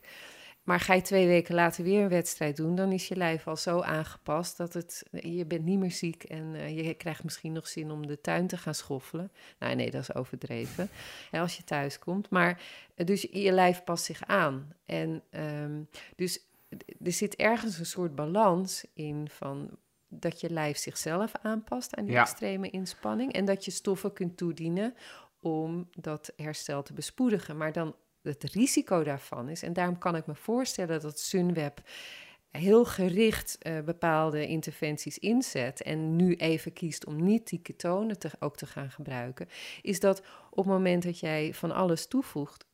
I: Maar ga je twee weken later weer een wedstrijd doen, dan is je lijf al zo aangepast dat het, je bent niet meer ziek en eh, je krijgt misschien nog zin om de tuin te gaan schoffelen. Nou nee, dat is overdreven hè, als je thuis komt. Maar eh, dus je lijf past zich aan. En ehm, dus er zit ergens een soort balans in van dat je lijf zichzelf aanpast aan die
A: Ja.
I: extreme inspanning en dat je stoffen kunt toedienen om dat herstel te bespoedigen. Maar dan het risico daarvan is, en daarom kan ik me voorstellen dat Sunweb heel gericht eh, bepaalde interventies inzet en nu even kiest om niet die ketonen te, ook te gaan gebruiken, is dat op het moment dat jij van alles toevoegt,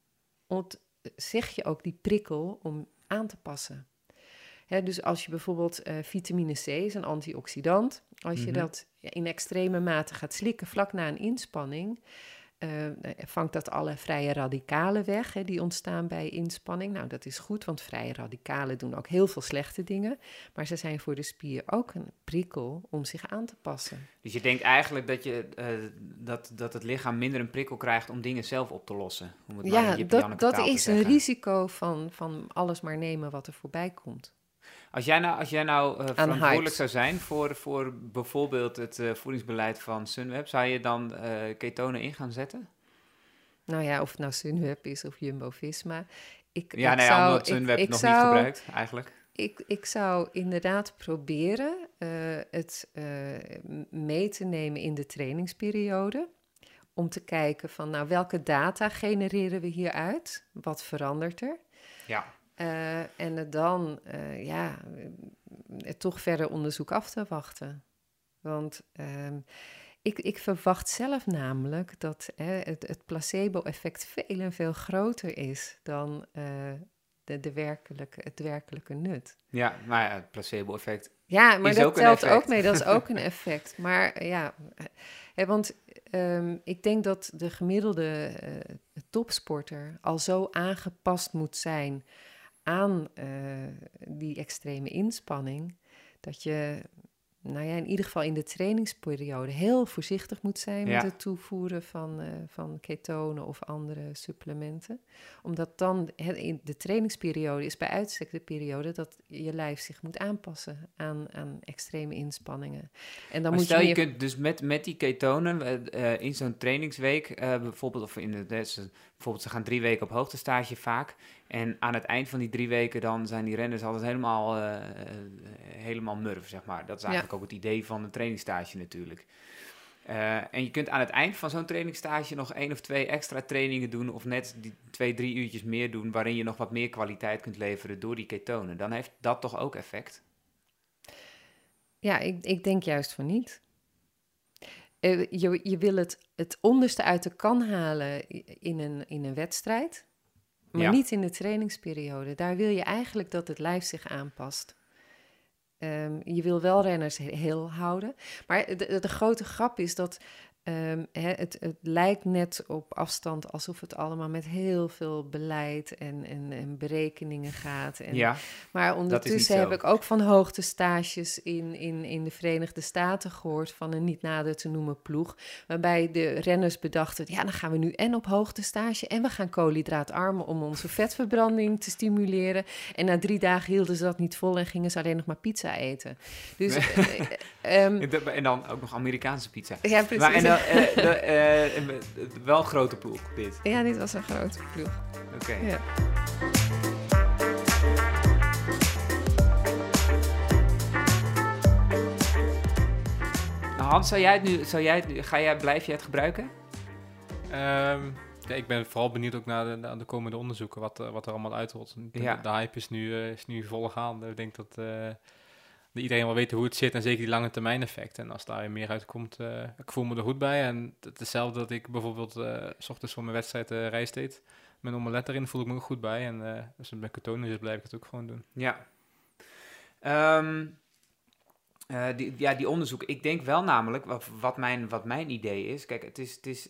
I: ont, zeg je ook die prikkel om aan te passen. Dus als je bijvoorbeeld eh, vitamine C is een antioxidant, als je
A: Mhm.
I: dat in extreme mate gaat slikken vlak na een inspanning, vangt dat alle vrije radicalen weg hè, die ontstaan bij inspanning. Nou, dat is goed, want vrije radicalen doen ook heel veel slechte dingen, maar ze zijn voor de spier ook een prikkel om zich aan te passen.
A: Dus je denkt eigenlijk dat, je, eh, dat, dat het lichaam minder een prikkel krijgt om dingen zelf op te lossen. Om het
I: Ja, dat, dat is een risico van, van alles maar nemen wat er voorbij komt.
A: Als jij nou, als jij nou eh, verantwoordelijk zou zijn voor, voor bijvoorbeeld het eh, voedingsbeleid van Sunweb, zou je dan eh, ketonen in gaan zetten?
I: Nou ja, of het nou Sunweb is of Jumbo-Visma. Ik,
A: Ja,
I: ik
A: nee,
I: zou,
A: omdat Sunweb
I: ik
A: nog
I: zou-
A: niet gebruikt, eigenlijk.
I: Ik, ik zou inderdaad proberen het mee te nemen in de trainingsperiode. Om te kijken van, nou, welke data genereren we hieruit? Wat verandert er?
A: Ja.
I: Eh, en het dan, eh, ja, eh, toch verder onderzoek af te wachten. Want ehm, Ik, ik verwacht zelf namelijk dat hè, het, het placebo-effect veel en veel groter is dan de, de werkelijke, het werkelijke nut.
A: Ja, maar ja, het placebo-effect.
I: Ja, maar dat telt ook mee, dat is ook een effect. Maar ja, hè, want um, ik denk dat de gemiddelde uh, topsporter al zo aangepast moet zijn aan uh, die extreme inspanning, dat je nou ja, in ieder geval in de trainingsperiode heel voorzichtig moet zijn met het toevoeren van, uh, van ketonen of andere supplementen. Omdat dan in de trainingsperiode is bij uitstek de periode dat je lijf zich moet aanpassen aan, aan extreme inspanningen.
A: En dan moet stel je, je kunt dus met, met die ketonen uh, in zo'n trainingsweek, uh, bijvoorbeeld, of in de, bijvoorbeeld ze gaan drie weken op hoogtestage vaak. En aan het eind van die drie weken dan zijn die renners altijd helemaal, uh, helemaal murf, zeg maar. Dat is eigenlijk ook het idee van een trainingstage natuurlijk. Uh, en je kunt aan het eind van zo'n trainingstage nog één of twee extra trainingen doen, of net die twee, drie uurtjes meer doen, waarin je nog wat meer kwaliteit kunt leveren door die ketonen. Dan heeft dat toch ook effect?
I: Ja, ik, ik denk juist van niet. Uh, je, je wil het, het onderste uit de kan halen in een, in een wedstrijd, maar niet in de trainingsperiode. Daar wil je eigenlijk dat het lijf zich aanpast. Um, je wil wel renners heel houden. Maar de, de, grote grap is dat Um, het, het, lijkt net op afstand alsof het allemaal met heel veel beleid en, en, en berekeningen gaat. En,
A: ja,
I: maar ondertussen heb ik ook van hoogtestages in, in, in de Verenigde Staten gehoord van een niet nader te noemen ploeg. Waarbij de renners bedachten, ja dan gaan we nu en op hoogtestage en we gaan koolhydraatarm om onze vetverbranding te stimuleren. En na drie dagen hielden ze dat niet vol en gingen ze alleen nog maar pizza eten. Dus,
A: um, en dan ook nog Amerikaanse pizza.
I: Ja, precies.
A: Wel een grote ploeg, dit.
I: Ja, dit was een grote ploeg.
A: Oké. Okay.
I: Ja.
A: Hans, zou jij het nu, zou jij het, ga jij, blijf je het gebruiken?
J: Um, ja, ik ben vooral benieuwd ook naar de, naar de komende onderzoeken, wat, wat er allemaal uitrolt. De, ja. de hype is nu, uh, is nu gaande. Ik denk dat iedereen wel weet hoe het zit en zeker die lange termijn effecten. En als daar meer uitkomt, uh, ik voel me er goed bij. En hetzelfde dat ik bijvoorbeeld uh, s ochtends voor mijn wedstrijd uh, rijst eet. Met omelet erin voel ik me goed bij. En als het met ketonen is, blijf ik het ook gewoon doen.
A: Ja. Um, die, ja, die onderzoek. Ik denk wel namelijk, wat, wat, mijn, wat mijn idee is. Kijk, het is... Het is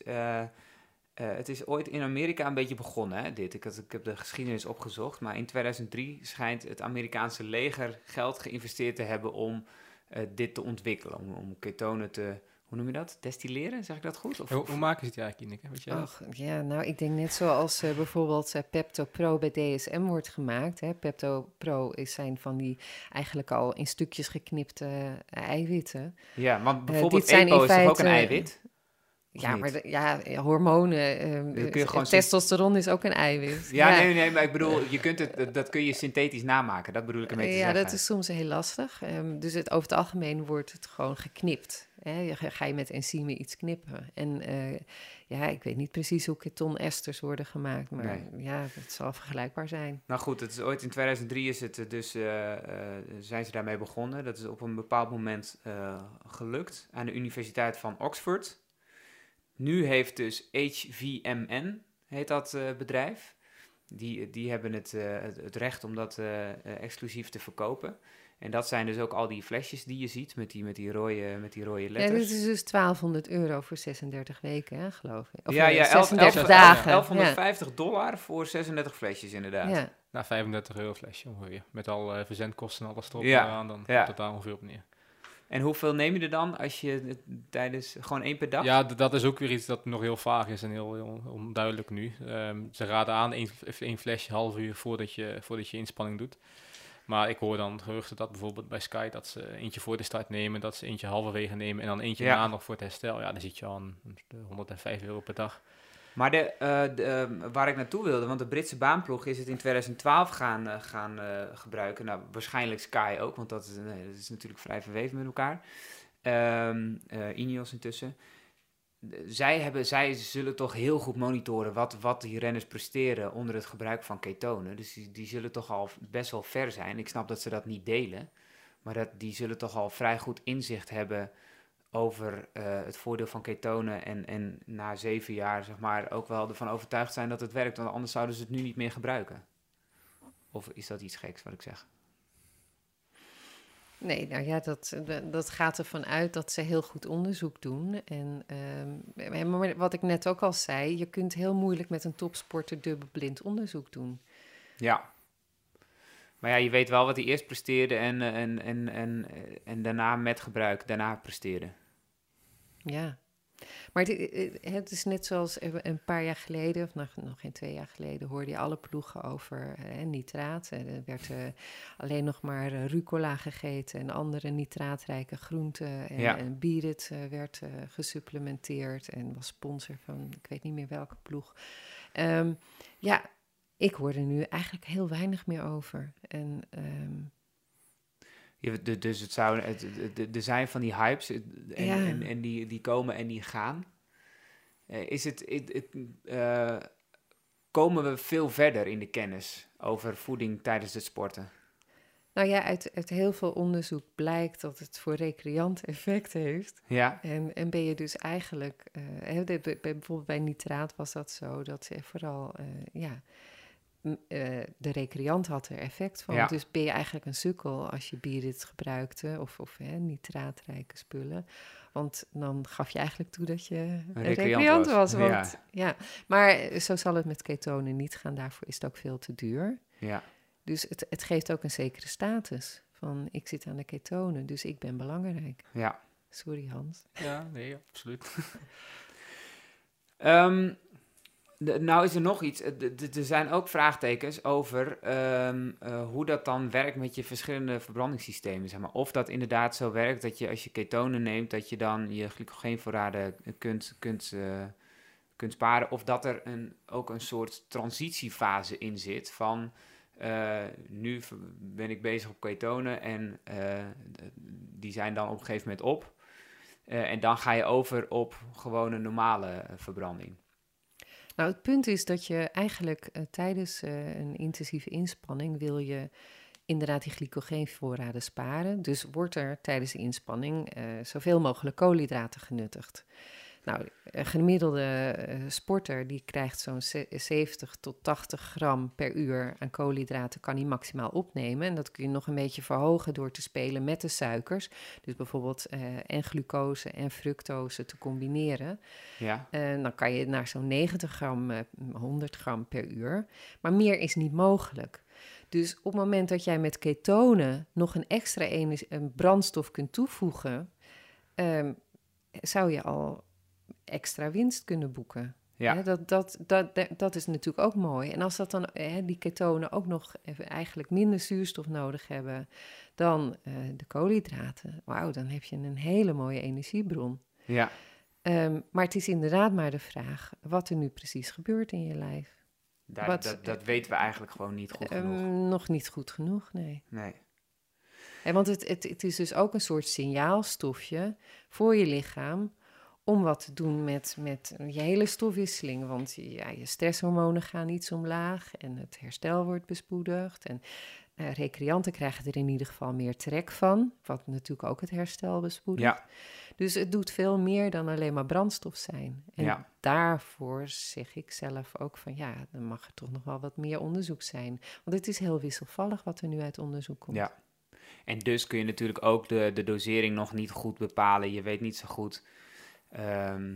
A: uh, het is ooit in Amerika een beetje begonnen, hè, dit. Ik, had, ik heb de geschiedenis opgezocht, maar in 2003 schijnt het Amerikaanse leger geld geïnvesteerd te hebben om uh, dit te ontwikkelen. Om, om ketonen te, hoe noem je dat? Destilleren, zeg ik dat goed? Of,
J: hoe, hoe maken ze het eigenlijk, Ineke? Weet je
I: Och, ja, nou, ik denk net zoals uh, bijvoorbeeld Pepto Pro bij DSM wordt gemaakt. Hè. Pepto Pro is zijn van die eigenlijk al in stukjes geknipte eiwitten.
A: Ja, want bijvoorbeeld EPO is toch ook een eiwit?
I: Ja, maar de, ja, hormonen, um, gewoon testosteron is ook een eiwit.
A: Ja, ja, Nee, nee, maar ik bedoel, je kunt het, dat kun je synthetisch namaken, dat bedoel ik ermee te
I: ja,
A: zeggen.
I: Ja, dat is soms heel lastig. Um, dus het, over het algemeen wordt het gewoon geknipt. Hè? Ga je met enzymen iets knippen. En uh, ja, ik weet niet precies hoe ketonesters worden gemaakt, maar nee. ja, het zal vergelijkbaar zijn.
A: Nou goed, het is ooit in 2003 is het dus, uh, uh, zijn ze daarmee begonnen. Dat is op een bepaald moment gelukt aan de Universiteit van Oxford. Nu heeft dus HVMN, heet dat uh, bedrijf, die, die hebben het, uh, het, recht om dat uh, exclusief te verkopen. En dat zijn dus ook al die flesjes die je ziet met die, met die, rode, met die rode letters.
I: Ja, dit is dus 1200 euro voor 36 weken, hè, geloof ik.
A: Of ja, ja, 36 11, dagen. 1150 ja. dollar voor 36 flesjes, inderdaad. Ja.
J: Nou, 35 euro flesje ongeveer. Met al verzendkosten en alles erop ja. aan, dan ja. komt het daar ongeveer op neer.
A: En hoeveel neem je er dan als je tijdens gewoon één per dag?
J: Ja, dat is ook weer iets dat nog heel vaag is en heel, heel onduidelijk nu. Um, ze raden aan één, één flesje half uur voordat je, voordat je inspanning doet. Maar ik hoor dan geruchten dat bijvoorbeeld bij Sky dat ze eentje voor de start nemen, dat ze eentje halverwege nemen en dan eentje ja. na nog voor het herstel. Ja, dan zit je aan 105 euro per dag.
A: Maar de, de, uh, waar ik naartoe wilde, want de Britse baanploeg is het in 2012 gaan, uh, gaan gebruiken. Nou, waarschijnlijk Sky ook, want dat is, nee, dat is natuurlijk vrij verweven met elkaar. Um, Ineos intussen. Zij, hebben, zij zullen toch heel goed monitoren wat, wat die renners presteren onder het gebruik van ketonen. Dus die, die zullen toch al best wel ver zijn. Ik snap dat ze dat niet delen. Maar dat, die zullen toch al vrij goed inzicht hebben over eh, het voordeel van ketonen en, en na zeven jaar zeg maar ook wel ervan overtuigd zijn dat het werkt, want anders zouden ze het nu niet meer gebruiken. Of is dat iets geks wat ik zeg?
I: Nee, nou ja, dat, dat gaat ervan uit dat ze heel goed onderzoek doen. En maar wat ik net ook al zei, je kunt heel moeilijk met een topsporter dubbelblind onderzoek doen.
A: Ja. Maar ja, je weet wel wat hij eerst presteerde en, eh, en, en, en, eh, en daarna met gebruik, daarna presteerde.
I: Ja. Maar het, het, is net zoals een paar jaar geleden, of nog, nog geen twee jaar geleden, hoorde je alle ploegen over hè, nitraat. Er werd uh, alleen nog maar uh, rucola gegeten en andere nitraatrijke groenten. En,
A: Ja.
I: en eh, werd eh, gesupplementeerd en was sponsor van, ik weet niet meer welke ploeg. Ehm, ja, ik hoor er nu eigenlijk heel weinig meer over. En ehm,
A: Je, dus het zou, het, er zijn van die hypes en,
I: Ja.
A: en, en die, die komen en die gaan. Eh, is het, het, het, eh, komen we veel verder in de kennis over voeding tijdens het sporten?
I: Nou ja, uit, uit heel veel onderzoek blijkt dat het voor recreant effect heeft.
A: Ja.
I: En, en ben je dus eigenlijk, bij- bijvoorbeeld bij nitraat was dat zo, dat ze vooral, ja, eh, de recreant had er effect van.
A: Ja.
I: Dus ben je eigenlijk een sukkel als je bierit gebruikte of, of hè, nitraatrijke spullen. Want dan gaf je eigenlijk toe dat je een
A: recreant
I: recreant,
A: was.
I: want, ja. Maar eh, zo zal het met ketonen niet gaan, daarvoor is het ook veel te duur.
A: Ja.
I: Dus het, het geeft ook een zekere status. Van ik zit aan de ketonen, dus ik ben belangrijk.
A: Ja.
I: Sorry Hans.
J: Ja, nee, absoluut.
A: Ehm, nou is er nog iets. Eh, Er zijn ook vraagtekens over ehm, eh, hoe dat dan werkt met je verschillende verbrandingssystemen. Zeg maar. Of dat inderdaad zo werkt dat je als je ketonen neemt, dat je dan je glycogeenvoorraden kunt, kunt, eh, kunt sparen. Of dat er een, ook een soort transitiefase in zit van nu ben ik bezig op ketonen en die zijn dan op een gegeven moment op. En dan ga je over op gewoon een normale verbranding.
I: Nou, het punt is dat je eigenlijk eh, tijdens eh, een intensieve inspanning wil je inderdaad die glycogeenvoorraden sparen. Dus wordt er tijdens de inspanning eh, zoveel mogelijk koolhydraten genuttigd. Nou, een gemiddelde eh, sporter die krijgt zo'n ze- 70 tot 80 gram per uur aan koolhydraten kan hij maximaal opnemen. En dat kun je nog een beetje verhogen door te spelen met de suikers. Dus bijvoorbeeld eh, en glucose en fructose te combineren.
A: Ja.
I: En dan kan je naar zo'n 90 gram, eh, 100 gram per uur. Maar meer is niet mogelijk. Dus op het moment dat jij met ketonen nog een extra een brandstof kunt toevoegen, ehm, zou je al extra winst kunnen boeken.
A: Ja.
I: Hè, dat, dat, dat, dat, dat is natuurlijk ook mooi. En als dat dan, hè, die ketonen ook nog even eigenlijk minder zuurstof nodig hebben dan eh, de koolhydraten, wauw, dan heb je een hele mooie energiebron.
A: Ja.
I: Ehm, maar het is inderdaad maar de vraag wat er nu precies gebeurt in je lijf.
A: Daar,
I: Wat-
A: dat, dat weten we eigenlijk gewoon niet goed
I: Ehm,
A: genoeg.
I: nog niet goed genoeg, nee.
A: Nee.
I: Want het, het, het is dus ook een soort signaalstofje voor je lichaam om wat te doen met, met je hele stofwisseling. Want ja, je stresshormonen gaan iets omlaag en het herstel wordt bespoedigd. En eh, recreanten krijgen er in ieder geval meer trek van, wat natuurlijk ook het herstel bespoedigt.
A: Ja.
I: Dus het doet veel meer dan alleen maar brandstof zijn. En
A: Ja.
I: daarvoor zeg ik zelf ook van ja, dan mag er toch nog wel wat meer onderzoek zijn. Want het is heel wisselvallig wat er nu uit onderzoek komt.
A: Ja. En dus kun je natuurlijk ook de, de dosering nog niet goed bepalen. Je weet niet zo goed ehm,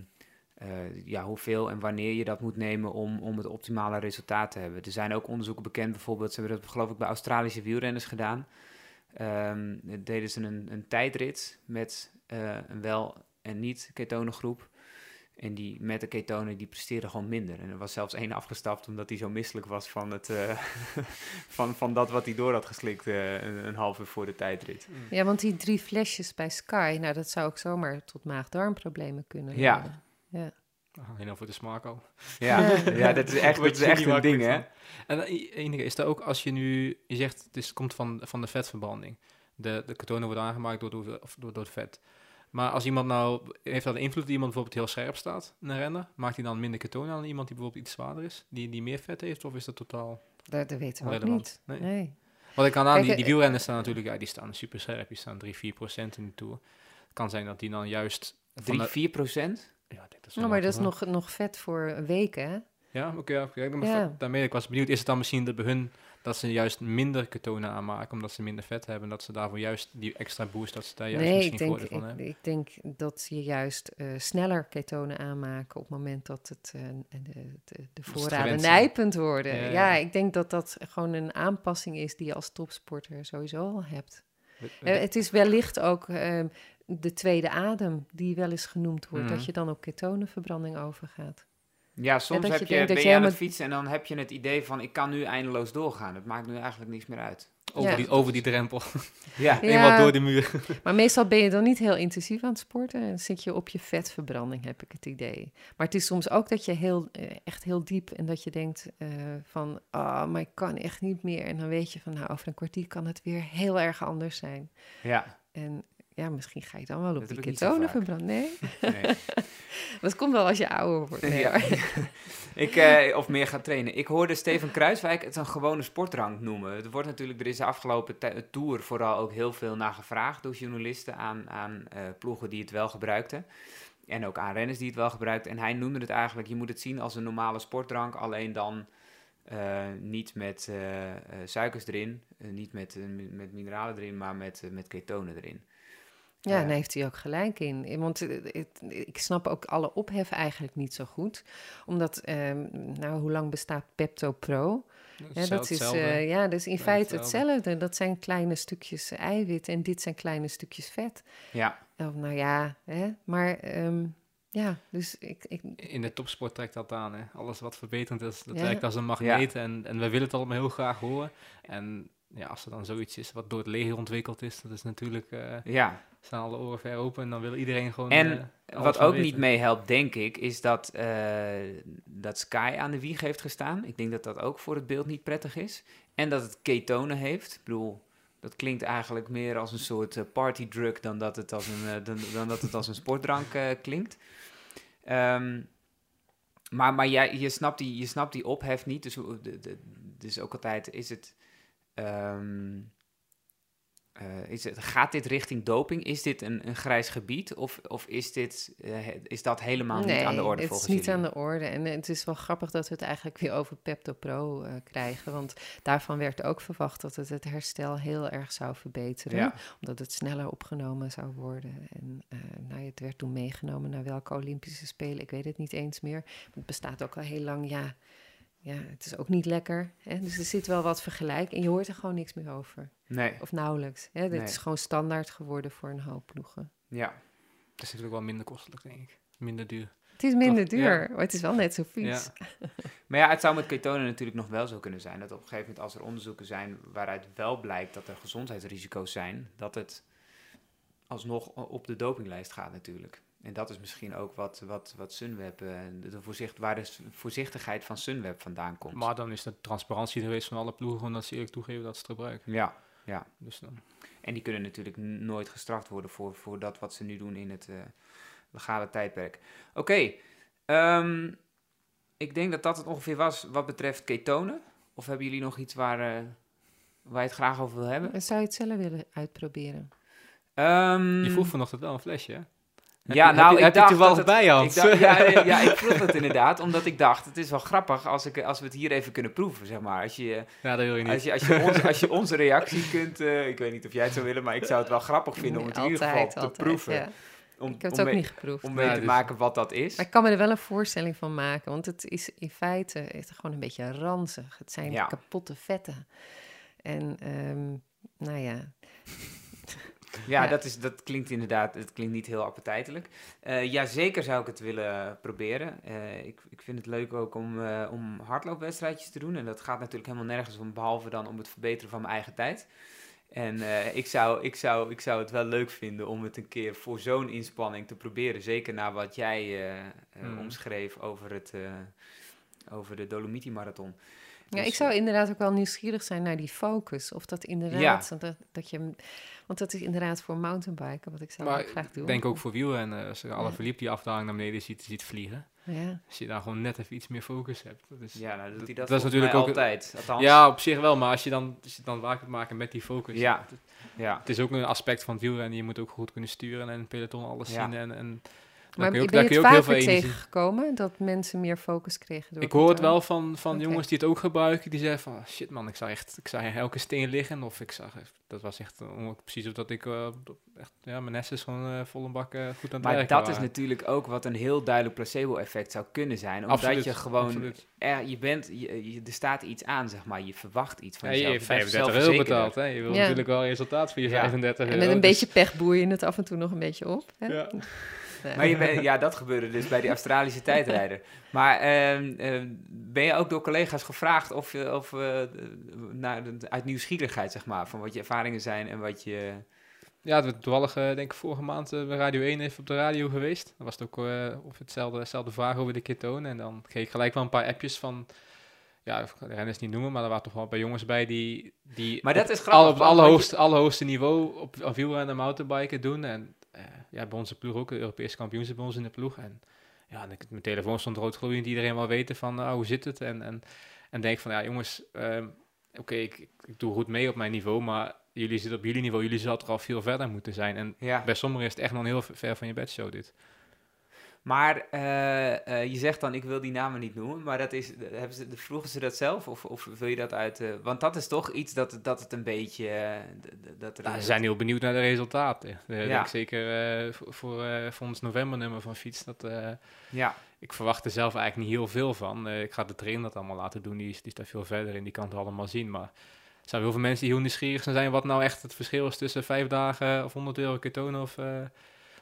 A: eh, ja, hoeveel en wanneer je dat moet nemen om, om het optimale resultaat te hebben. Er zijn ook onderzoeken bekend, bijvoorbeeld, ze hebben dat geloof ik bij Australische wielrenners gedaan. Ehm, deden ze een, een tijdrit met eh, een wel en niet ketonengroep. En die met de ketonen, die presteerden gewoon minder. En er was zelfs één afgestapt omdat hij zo misselijk was van, het, eh, van, van dat wat hij door had geslikt eh, een, een half uur voor de tijdrit.
I: Ja, want die drie flesjes bij Sky, nou dat zou ook zomaar tot maag-darmproblemen kunnen
A: Ja.
I: leiden. Ja.
J: Alleen over de smaak al.
A: Ja, ja, dat is echt, dat is echt een ding, hè?
J: En eh, enige is dat ook als je nu, je zegt het is, komt van, van de vetverbranding. De, de ketonen worden aangemaakt door, of door, door het vet. Maar als iemand nou, heeft dat een invloed dat iemand bijvoorbeeld heel scherp staat, een renner? Maakt hij dan minder ketonen aan dan iemand die bijvoorbeeld iets zwaarder is? Die, die meer vet heeft? Of is dat totaal
I: Dat, dat weten we ook niet.
J: Nee.
I: Nee.
J: Wat ik kan aan,
I: Kijk,
J: die,
I: eh,
J: die wielrenners staan natuurlijk, ja, die staan super scherp. Die staan 3, 4 procent in de Tour. kan zijn dat die dan juist... van
A: 3,
J: de-
A: 4 procent?
J: Ja, ik denk dat is
I: Nou, maar dat is nog, nog vet voor weken, hè?
J: Ja, oké. ja,
I: Ja.
J: Daarmee, ik was benieuwd, is het dan misschien dat bij hun dat ze juist minder ketonen aanmaken, omdat ze minder vet hebben, dat ze daarvoor juist die extra boost, dat ze daar juist
I: nee,
J: misschien
I: ik denk,
J: van
I: ik,
J: hebben?
I: ik denk dat je juist eh, sneller ketonen aanmaken op het moment dat het, eh, de, de, de
J: het
I: voorraden nijpend worden.
J: Ja,
I: Ja,
J: ja.
I: ik denk dat dat gewoon een aanpassing is die je als topsporter sowieso al hebt.
J: We- we-
I: Eh, het is wellicht ook eh, de tweede adem die wel eens genoemd wordt, dat je dan op ketonenverbranding overgaat.
A: Ja, soms heb
I: je
A: ben
I: je
A: je aan het fietsen en dan heb je het idee van ik kan nu eindeloos doorgaan. Het maakt nu eigenlijk niks meer uit.
J: over,
I: ja.
J: die, over die drempel.
A: Ja,
J: Eenmaal door die muur.
I: Maar meestal ben je dan niet heel intensief aan het sporten. En zit je op je vetverbranding, heb ik het idee. Maar het is soms ook dat je heel, eh, echt heel diep en dat je denkt eh, van, ah, maar ik kan echt niet meer. En dan weet je van, nou, over een kwartier kan het weer heel erg anders zijn.
A: ja.
I: En ja, misschien ga je dan wel op
A: Dat
I: die
A: ik
I: ketonen verbranden. Nee,
A: Nee.
I: het komt wel als je ouder wordt. Nee,
A: Ja. ik, eh, of meer gaat trainen. Ik hoorde Steven Kruiswijk het een gewone sportrank noemen. Het wordt natuurlijk, er is de afgelopen ti- tour vooral ook heel veel naar gevraagd door journalisten aan, aan eh, ploegen die het wel gebruikten. En ook aan renners die het wel gebruikten. En hij noemde het eigenlijk, je moet het zien als een normale sportdrank, alleen dan eh, niet met eh, eh, suikers erin, eh, niet met, eh, met mineralen erin, maar met, eh, met ketonen erin.
I: Ja,
A: Ja.
I: daar heeft hij ook gelijk in. Eh, Want eh, ik snap ook alle ophef eigenlijk niet zo goed. Omdat, ehm, nou, hoe lang bestaat Pepto Pro? Ja, dat is, eh, ja, dat is in
J: Ja,
I: feite
J: hetzelfde.
I: hetzelfde. Dat zijn kleine stukjes eiwit en dit zijn kleine stukjes vet.
A: Ja,
I: nou ja, hè? maar ehm, ja, dus ik, ik,
J: In de topsport trekt dat aan. Hè. Alles wat verbeterend is, dat
I: Ja.
J: werkt als een magneet. En, en we willen het allemaal heel graag horen. En ja, als er dan zoiets is wat door het leger ontwikkeld is, dat is natuurlijk,
A: ja.
J: Staan alle oren ver open. En dan wil iedereen gewoon
A: En
J: eh,
A: Wat ook
J: weten.
A: niet meehelpt, denk ik, is dat, eh, dat Sky aan de wieg heeft gestaan. Ik denk dat dat ook voor het beeld niet prettig is. En dat het ketonen heeft. Ik bedoel, dat klinkt eigenlijk meer als een soort eh, partydrug dan dat het als een, dan, dan dat het als een sportdrank klinkt. Ehm, maar maar jij, je, snapt die, je snapt die ophef niet. Dus, hoe- de, de, dus ook altijd is het... ehm, eh, is het, gaat dit richting doping? Is dit een, een grijs gebied? Of, of is, dit, eh, is dat helemaal niet aan de orde
I: het is niet
A: jullie?
I: aan de orde. En het is wel grappig dat we het eigenlijk weer over Pepto Pro eh, krijgen. Want daarvan werd ook verwacht dat het het herstel heel erg zou verbeteren.
A: Ja.
I: Omdat het sneller opgenomen zou worden. En nou, het werd toen meegenomen naar welke Olympische Spelen. Ik weet het niet eens meer. Het bestaat ook al heel lang. Ja, ja het is ook niet lekker. Hè? Dus er zit wel wat vergelijk. En je hoort er gewoon niks meer over.
A: Nee,
I: Of nauwelijks. Hè? Dit
A: Nee.
I: is gewoon standaard geworden voor een hoop ploegen.
A: ja.
J: Het is natuurlijk wel minder kostelijk, denk ik. Minder duur.
I: Het is minder
J: Toch?
I: duur,
J: Ja.
I: maar het is wel net zo vies.
A: Maar ja, het zou met ketonen natuurlijk nog wel zo kunnen zijn. Dat op een gegeven moment als er onderzoeken zijn waaruit wel blijkt dat er gezondheidsrisico's zijn, dat het alsnog op de dopinglijst gaat natuurlijk. En dat is misschien ook wat, wat, wat Sunweb, eh, de, voorzicht, waar de voorzichtigheid van Sunweb vandaan komt.
J: Maar dan is de transparantie geweest van alle ploegen, omdat ze eerlijk toegeven dat ze het gebruiken.
A: Ja, ja.
J: Dus dan,
A: En die kunnen natuurlijk nooit gestraft worden voor, voor dat wat ze nu doen in het eh, legale tijdperk. Oké, ehm, ik denk dat dat het ongeveer was wat betreft ketonen. Of hebben jullie nog iets waar, eh, waar je het graag over wil hebben?
I: Zou je het zelf willen uitproberen?
A: Ehm,
J: je vroeg vanochtend wel een flesje, hè?
A: Ja, nou,
J: heb je,
A: ik
J: heb je
A: dacht
J: toevallig
A: dat het-
J: bij je hand?
A: Ik dacht, ja, ja, ja, ik vroeg het inderdaad, omdat ik dacht, het is wel grappig als, ik, als we het hier even kunnen proeven, zeg maar. Als je,
J: Ja, dat wil je niet.
A: als je, als je, onze, als je onze reactie kunt, eh, ik weet niet of jij het zou willen, maar ik zou het wel grappig vinden om het in ieder geval te
I: altijd,
A: proeven.
I: ja.
A: Om,
I: Ik heb het
A: om
I: ook
A: mee,
I: niet geproefd.
A: om mee
J: Ja,
A: te
J: dus-
A: maken wat dat is.
I: Maar ik kan me er wel een voorstelling van maken, want het is in feite gewoon een beetje ranzig. Het zijn
A: Ja.
I: kapotte vetten. En ehm, nou ja,
A: Ja,
I: Ja.
A: Dat, is, dat klinkt inderdaad, het klinkt niet heel appetijtelijk. Eh ja, zeker zou ik het willen proberen. Eh, ik, ik vind het leuk ook om, eh, om hardloopwedstrijdjes te doen. En dat gaat natuurlijk helemaal nergens om, behalve dan om het verbeteren van mijn eigen tijd. En ik, zou, ik, zou, ik zou het wel leuk vinden om het een keer voor zo'n inspanning te proberen. Zeker na wat jij eh, eh,
J: Mm.
A: omschreef over, het, over de Dolomiti Marathon.
I: Ja,
A: Dus,
I: ik zou inderdaad ook wel nieuwsgierig zijn naar die focus. Of dat inderdaad, dat, dat je, want dat is inderdaad voor mountainbiken, wat ik zou
J: Maar
I: ook graag doen.
J: ik denk ook voor wielrennen, als je alle verliep die afdaling naar beneden ziet, ziet vliegen.
I: Ja.
J: Als je daar gewoon net even iets meer focus hebt. Dat is,
A: Ja, nou, dat
J: is
A: volgens
J: natuurlijk ook
A: altijd, althans.
J: Ja, op zich wel, maar als je dan, als je dan kunt maken met die focus.
A: Ja,
J: Het,
A: ja.
J: het is ook een aspect van het wielrennen. Je moet ook goed kunnen sturen en peloton alles
A: Ja.
J: zien. En, en
I: Maar
J: kun je ook,
I: ben je het
J: ook heel veel
I: vaker
J: energie.
I: tegengekomen dat mensen meer focus kregen door
J: Ik hoor het wel van, van jongens die het ook gebruiken. Die zeggen van, "Ah, shit man, ik zag echt ik zag elke steen liggen. Of ik zag, dat was echt uh, precies of dat ik, uh, echt, ja, mijn is gewoon uh, vol een bak uh, goed aan het
A: Maar
J: werken
A: dat
J: waren.
A: is natuurlijk ook wat een heel duidelijk placebo-effect zou kunnen zijn. Omdat
J: Absoluut,
A: je gewoon, er, je bent, je, je- er staat iets aan, zeg maar. Je verwacht iets van
J: Ja, je
A: jezelf.
J: hebt
A: bent
J: 35 euro betaald. Hè? Je wil
I: Ja.
J: natuurlijk wel resultaat voor je
A: Ja.
J: 35
I: En
J: euro.
I: met een
J: dus-
I: beetje pech boer je het af en toe nog een beetje op. Hè?
J: Ja.
I: Ja.
A: Maar je bent, ja, dat gebeurde dus bij die Australische tijdrijder. Maar ehm, ehm, ben je ook door collega's gevraagd of je, of, eh, naar, uit nieuwsgierigheid, zeg maar, van wat je ervaringen zijn en wat je...
J: Ja, het toevallig eh, denk ik vorige maand eh, bij Radio 1 even op de radio geweest. Dan was het ook eh, of hetzelfde, hetzelfde vraag over de ketonen. En dan kreeg ik gelijk wel een paar appjes van... Ja, ik ga de renners niet noemen, maar er waren toch wel bij jongens bij die... die
A: Maar dat
J: op
A: is
J: al-
A: grappig,
J: Op het
A: wat je-
J: allerhoogste, allerhoogste niveau op, op wielrennen en mountainbiken doen. En eh, ja, bij onze ploeg ook, de Europese kampioen zit bij ons in de ploeg. En ja, en ik, mijn telefoon stond roodgloeiend. Iedereen wil weten van, nou, hoe zit het? En, en, en denk van, ja jongens, ehm, oké, ik, ik, ik doe goed mee op mijn niveau, maar jullie zitten op jullie niveau, jullie zouden er al veel verder moeten zijn. En
A: Ja.
J: bij sommigen is het echt nog heel ver van je bedshow dit.
A: Maar eh, eh, je zegt dan, ik wil die namen niet noemen, maar dat is, hebben ze, vroegen ze dat zelf of, of wil je dat uit... eh, want dat is toch iets dat, dat het een beetje... eh, dat er
J: Nou, ze zijn heel benieuwd naar de resultaten. Eh,
A: Ja.
J: denk ik zeker eh, voor, voor, eh, voor ons novembernummer van Fiets. Dat, eh,
A: Ja.
J: Ik verwacht er zelf eigenlijk niet heel veel van. Eh, ik ga de trainer dat allemaal laten doen. Die is, die is daar veel verder in. Die kan het allemaal zien. Maar er zijn heel veel mensen die heel nieuwsgierig zijn... wat nou echt het verschil is tussen vijf dagen of 100 euro ketonen of, eh,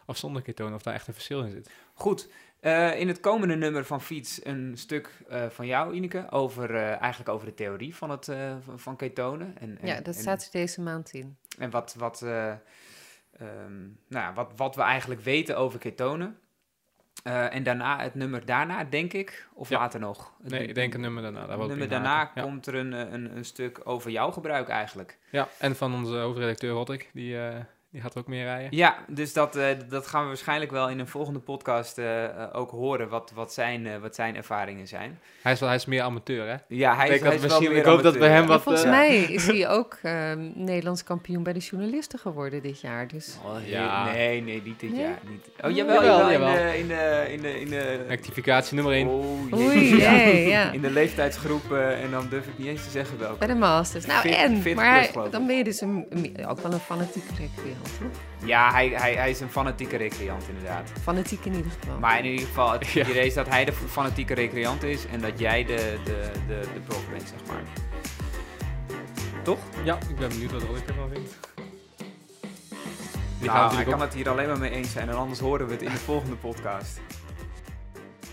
J: of zonder ketonen. Of daar echt een verschil in zit.
A: Goed, eh, in het komende nummer van Fiets een stuk eh, van jou, Ineke, over, eh, eigenlijk over de theorie van, het, eh, van- ketonen. En, en,
I: ja, dat
A: en-
I: staat er deze maand in.
A: En wat, wat, eh, ehm, nou, ja, wat, wat we eigenlijk weten over ketonen. Eh, en daarna, het nummer daarna, denk ik, of
J: Ja.
A: later nog? Het
J: Nee, ik denk een nummer daarna. Daar
A: nummer daarna.
J: Ja.
A: komt er een, een, een stuk over jouw gebruik eigenlijk.
J: Ja, en van onze hoofdredacteur Roddik. Die, eh, die gaat er ook meer rijden.
A: Ja, dus dat, eh, dat gaan we waarschijnlijk wel in een volgende podcast eh, eh, ook horen, wat, wat, zijn, eh, wat zijn ervaringen zijn.
J: Hij is, wel, hij is meer amateur, hè?
A: Ja, hij
J: Ik
A: is, hij is wel meer
J: ik hoop dat bij
A: amateur,
J: hem
A: ja.
J: wat,
I: Volgens mij is hij ook ehm, Nederlands kampioen bij de journalisten geworden dit jaar. Dus
A: Oh,
J: Ja.
A: Nee, nee, niet dit
I: Nee?
A: jaar. Niet. Oh, jawel,
J: Jawel.
A: In, de, in, de, in, de, in de...
J: Rectificatie nummer 1.
A: Oh,
I: Oei,
A: ja.
I: ja.
A: In de leeftijdsgroep, en dan durf ik niet eens te zeggen welke.
I: bij de Masters. Nou,
A: Fit-
I: en,
A: 40
I: maar
A: plus,
I: dan ben je dus een, ook wel een fanatieke recreant, toch?
A: Ja, hij, hij, hij is een fanatieke recreant inderdaad.
I: Fanatiek in ieder geval.
A: Maar in ieder geval, het
J: Ja.
A: idee is dat hij de fanatieke recreant is en dat jij de, de, de, de prof bent, zeg maar. Toch?
J: Ja, ik ben benieuwd wat Roddik ervan vindt.
A: Nou,
J: natuurlijk
A: kan het hier alleen maar mee eens zijn en anders horen we het in de volgende podcast.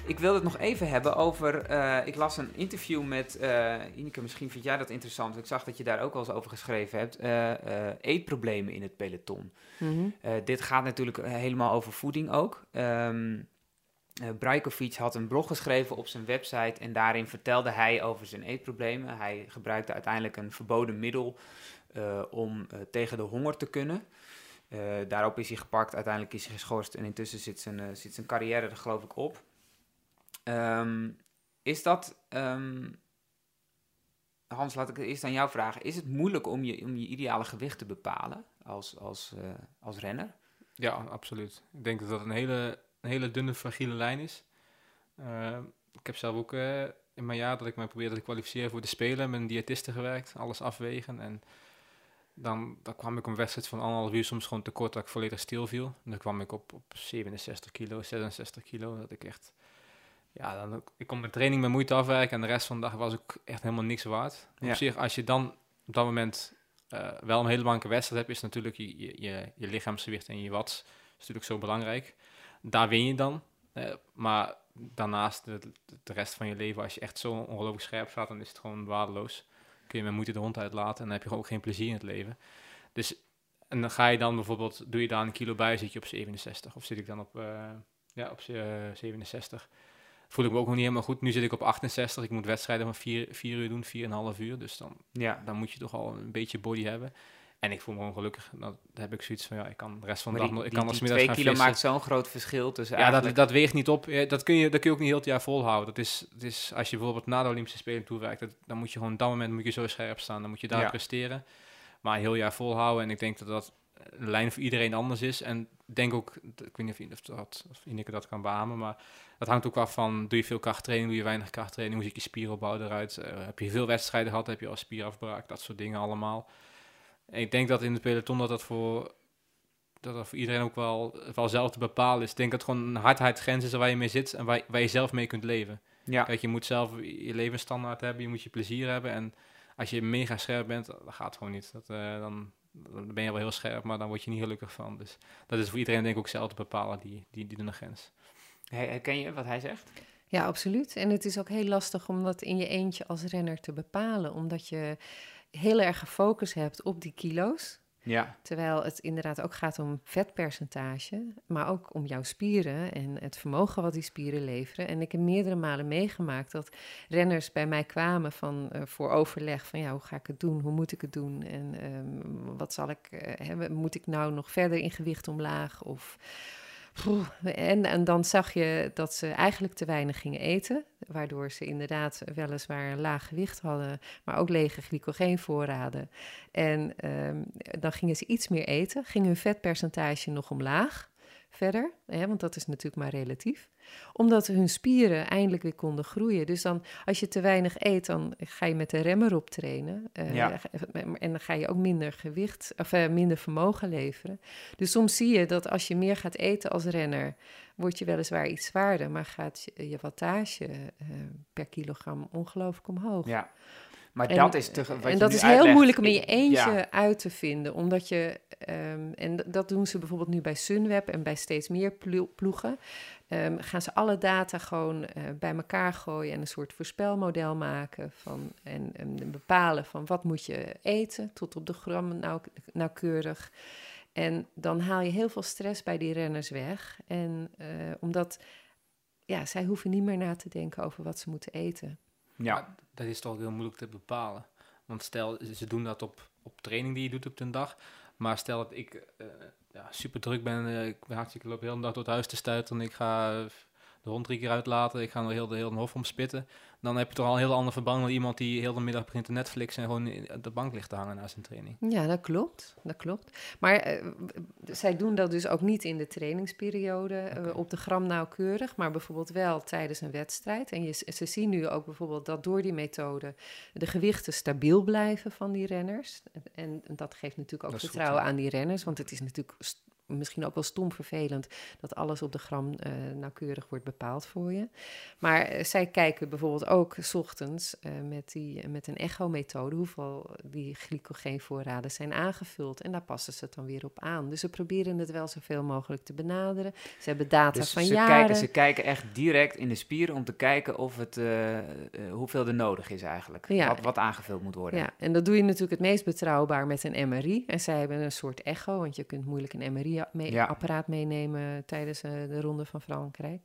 A: Ik wil het nog even hebben over. eh, ik las een interview met. eh Ineke, misschien vind jij dat interessant. Ik zag dat je daar ook wel eens over geschreven hebt. eh, eetproblemen in het peloton.
I: Mhm.
A: Dit gaat natuurlijk helemaal over voeding ook. Eh, Brajkovic had een blog geschreven op zijn website en daarin vertelde hij over zijn eetproblemen. Hij gebruikte uiteindelijk een verboden middel om tegen de honger te kunnen. Daarop is hij gepakt, uiteindelijk is hij geschorst en intussen zit zijn, zit zijn carrière er geloof ik op. Ehm, is dat, ehm, Hans, laat ik het eerst aan jou vragen. Is het moeilijk om je, om je ideale gewicht te bepalen als, als, eh, als renner?
J: Ja, absoluut. Ik denk dat dat een hele, een hele dunne, fragiele lijn is. Eh, ik heb zelf ook eh, in mijn jaar dat ik me probeerde te kwalificeren voor de Spelen met een diëtiste gewerkt, alles afwegen. En dan, dan kwam ik een wedstrijd van anderhalf uur soms gewoon tekort dat ik volledig stil viel. En dan kwam ik op, op 67 kilo, 66 kilo, dat ik echt... Ja, dan, ik kon mijn training met moeite afwerken en de rest van de dag was ook echt helemaal niks waard.
A: Ja.
J: Op zich, als je dan op dat moment eh, wel een hele belangrijke wedstrijd hebt, is natuurlijk je, je, je, je lichaamsgewicht en je watts is natuurlijk zo belangrijk. Daar win je dan. eh, maar daarnaast, de, de rest van je leven, als je echt zo ongelooflijk scherp staat, dan is het gewoon waardeloos. Kun je met moeite de hond uitlaten en dan heb je gewoon ook geen plezier in het leven. Dus, en dan ga je dan bijvoorbeeld, doe je daar een kilo bij, zit je op 67. Of zit ik dan op, eh, ja, op eh, 67. Voel ik me ook nog niet helemaal goed. Nu zit ik op 68. Ik moet wedstrijden van 4, 4 uur doen, 4,5 uur. Dus dan,
A: Ja.
J: dan moet je toch al een beetje body hebben. En ik voel me gewoon gelukkig. Dan heb ik zoiets van, ja, ik kan de rest van de dag nog... Ik kan als middags
A: twee
J: gaan
A: kilo
J: vissen.
A: maakt zo'n groot verschil tussen
J: Ja, dat,
A: eigenlijk...
J: dat weegt niet op. Dat kun, je, dat kun je ook niet heel het jaar volhouden. Dat is, dat is, als je bijvoorbeeld na de Olympische Spelen toereikt, dat, dan moet je gewoon op dat moment moet je zo scherp staan. Dan moet je daar
A: Ja.
J: presteren. Maar een heel jaar volhouden. En ik denk dat dat een lijn voor iedereen anders is. En denk ook, ik weet niet of, dat, of Ineke dat kan beamen, maar dat hangt ook af van, doe je veel krachttraining, doe je weinig krachttraining, hoe ziet je spieropbouw eruit, Eh, heb je veel wedstrijden gehad, heb je al spierafbraak, dat soort dingen allemaal. En ik denk dat in het peloton dat dat voor, dat dat voor iedereen ook wel, wel zelf te bepalen is. Ik denk dat het gewoon een hardheidsgrens is waar je mee zit en waar, waar je zelf mee kunt leven.
A: Ja.
J: Kijk, je moet zelf je levensstandaard hebben, je moet je plezier hebben. En als je mega scherp bent, dat gaat gewoon niet. Dat, eh, dan, dan ben je wel heel scherp, maar dan word je niet gelukkig van. Dus dat is voor iedereen denk ik ook zelf te bepalen, die, die, die de grens.
A: Her- Herken je wat hij zegt?
I: Ja, absoluut. En het is ook heel lastig om dat in je eentje als renner te bepalen, omdat je heel erg gefocust hebt op die kilo's.
A: Ja.
I: Terwijl het inderdaad ook gaat om vetpercentage, maar ook om jouw spieren en het vermogen wat die spieren leveren. En ik heb meerdere malen meegemaakt dat renners bij mij kwamen van, eh, voor overleg van ja, hoe ga ik het doen, hoe moet ik het doen en ehm, wat zal ik eh, hebben, moet ik nou nog verder in gewicht omlaag of... En, en dan zag je dat ze eigenlijk te weinig gingen eten, waardoor ze inderdaad weliswaar een laag gewicht hadden, maar ook lege glycogeenvoorraden. En ehm, dan gingen ze iets meer eten, ging hun vetpercentage nog omlaag verder, hè, want dat is natuurlijk maar relatief, omdat hun spieren eindelijk weer konden groeien. Dus dan, als je te weinig eet, dan ga je met de remmer op trainen eh,
A: Ja.
I: en dan ga je ook minder gewicht of eh, minder vermogen leveren. Dus soms zie je dat als je meer gaat eten als renner, word je weliswaar iets zwaarder, maar gaat je, je wattage eh, per kilogram ongelooflijk omhoog.
A: Ja. Maar
I: En-
A: dat is te, wat
I: en dat is heel moeilijk om in je eentje
A: ja.
I: uit te vinden, omdat je, ehm, en dat doen ze bijvoorbeeld nu bij Sunweb en bij steeds meer plo- ploegen, ehm, gaan ze alle data gewoon eh, bij elkaar gooien en een soort voorspelmodel maken van, en, en bepalen van wat moet je eten, tot op de gram nauw, nauwkeurig. En dan haal je heel veel stress bij die renners weg. En eh, omdat ja, zij hoeven niet meer na te denken over wat ze moeten eten.
A: Ja.
J: Dat is toch heel moeilijk te bepalen. Want stel, ze doen dat op, op training die je doet op de dag. Maar stel dat ik eh, ja, super druk ben, eh, ik ben hartstikke loop heel de dag door het huis te stuiten. En ik ga de hond drie keer uitlaten, ik ga nog heel de hele hof omspitten. Dan heb je toch al een heel ander verband dan iemand die heel de middag begint te Netflix en gewoon in- op de bank ligt te hangen na zijn training.
I: Ja, dat klopt. Dat klopt. Maar eh, zij doen dat dus ook niet in de trainingsperiode eh, op de gram nauwkeurig, maar bijvoorbeeld wel tijdens een wedstrijd. En je, ze zien nu ook bijvoorbeeld dat door die methode de gewichten stabiel blijven van die renners. En, en dat geeft natuurlijk ook
J: Dat is goed,
I: vertrouwen aan die renners, want het is natuurlijk misschien ook wel stom vervelend dat alles op de gram eh, nauwkeurig wordt bepaald voor je. Maar eh, zij kijken bijvoorbeeld ook 's ochtends eh, met, die, met een echo-methode hoeveel die glycogeenvoorraden zijn aangevuld. En daar passen ze het dan weer op aan. Dus ze proberen het wel zoveel mogelijk te benaderen. Ze hebben data
A: Dus
I: van
A: ze
I: jaren.
A: kijken, ze kijken echt direct in de spieren om te kijken of het, hoeveel er nodig is eigenlijk.
I: Ja.
A: Wat, wat aangevuld moet worden.
I: Ja, en dat doe je natuurlijk het meest betrouwbaar met een MRI. En zij hebben een soort echo, want je kunt moeilijk een MRI-apparaat meenemen tijdens eh, de Ronde van Frankrijk.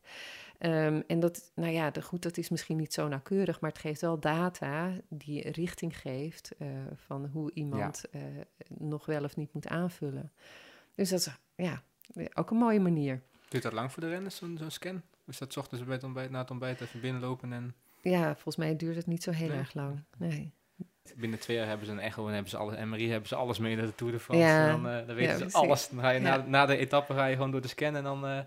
I: Ehm, en dat, nou ja, de, goed, dat is misschien niet zo nauwkeurig, maar het geeft wel data die richting geeft eh, van hoe iemand eh, nog wel of niet moet aanvullen. Dus dat is ja, ook een mooie manier.
J: Duurt dat lang voor de renners, zo'n zo'n scan? Is dat 's ochtends bij het ontbijt, na het ontbijt even binnenlopen en
I: Ja, volgens mij duurt het niet zo heel
J: Nee.
I: erg lang. Nee.
J: Binnen twee jaar hebben ze een echo en hebben ze alles, MRI hebben ze alles mee naar de Tour de France.
I: Ja.
J: En dan, eh, dan weten
I: Ja,
J: ze
I: precies.
J: alles. Dan ga je na,
I: Ja.
J: na de etappe ga je gewoon door de scan en dan eh,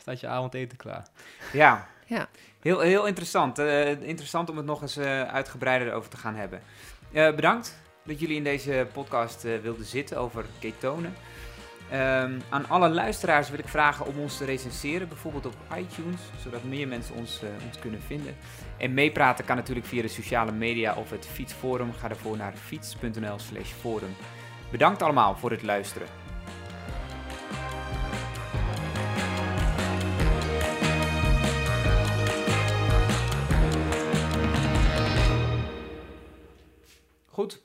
J: staat je avondeten klaar.
A: Ja,
I: Ja.
A: heel, heel interessant. Eh, interessant om het nog eens eh, uitgebreider over te gaan hebben. Eh, bedankt dat jullie in deze podcast eh, wilden zitten over ketonen. Ehm, aan alle luisteraars wil ik vragen om ons te recenseren, bijvoorbeeld op iTunes, zodat meer mensen ons, eh, ons kunnen vinden. En meepraten kan natuurlijk via de sociale media of het fietsforum. Ga ervoor naar fiets.nl slash forum. Bedankt allemaal voor het luisteren. Goed,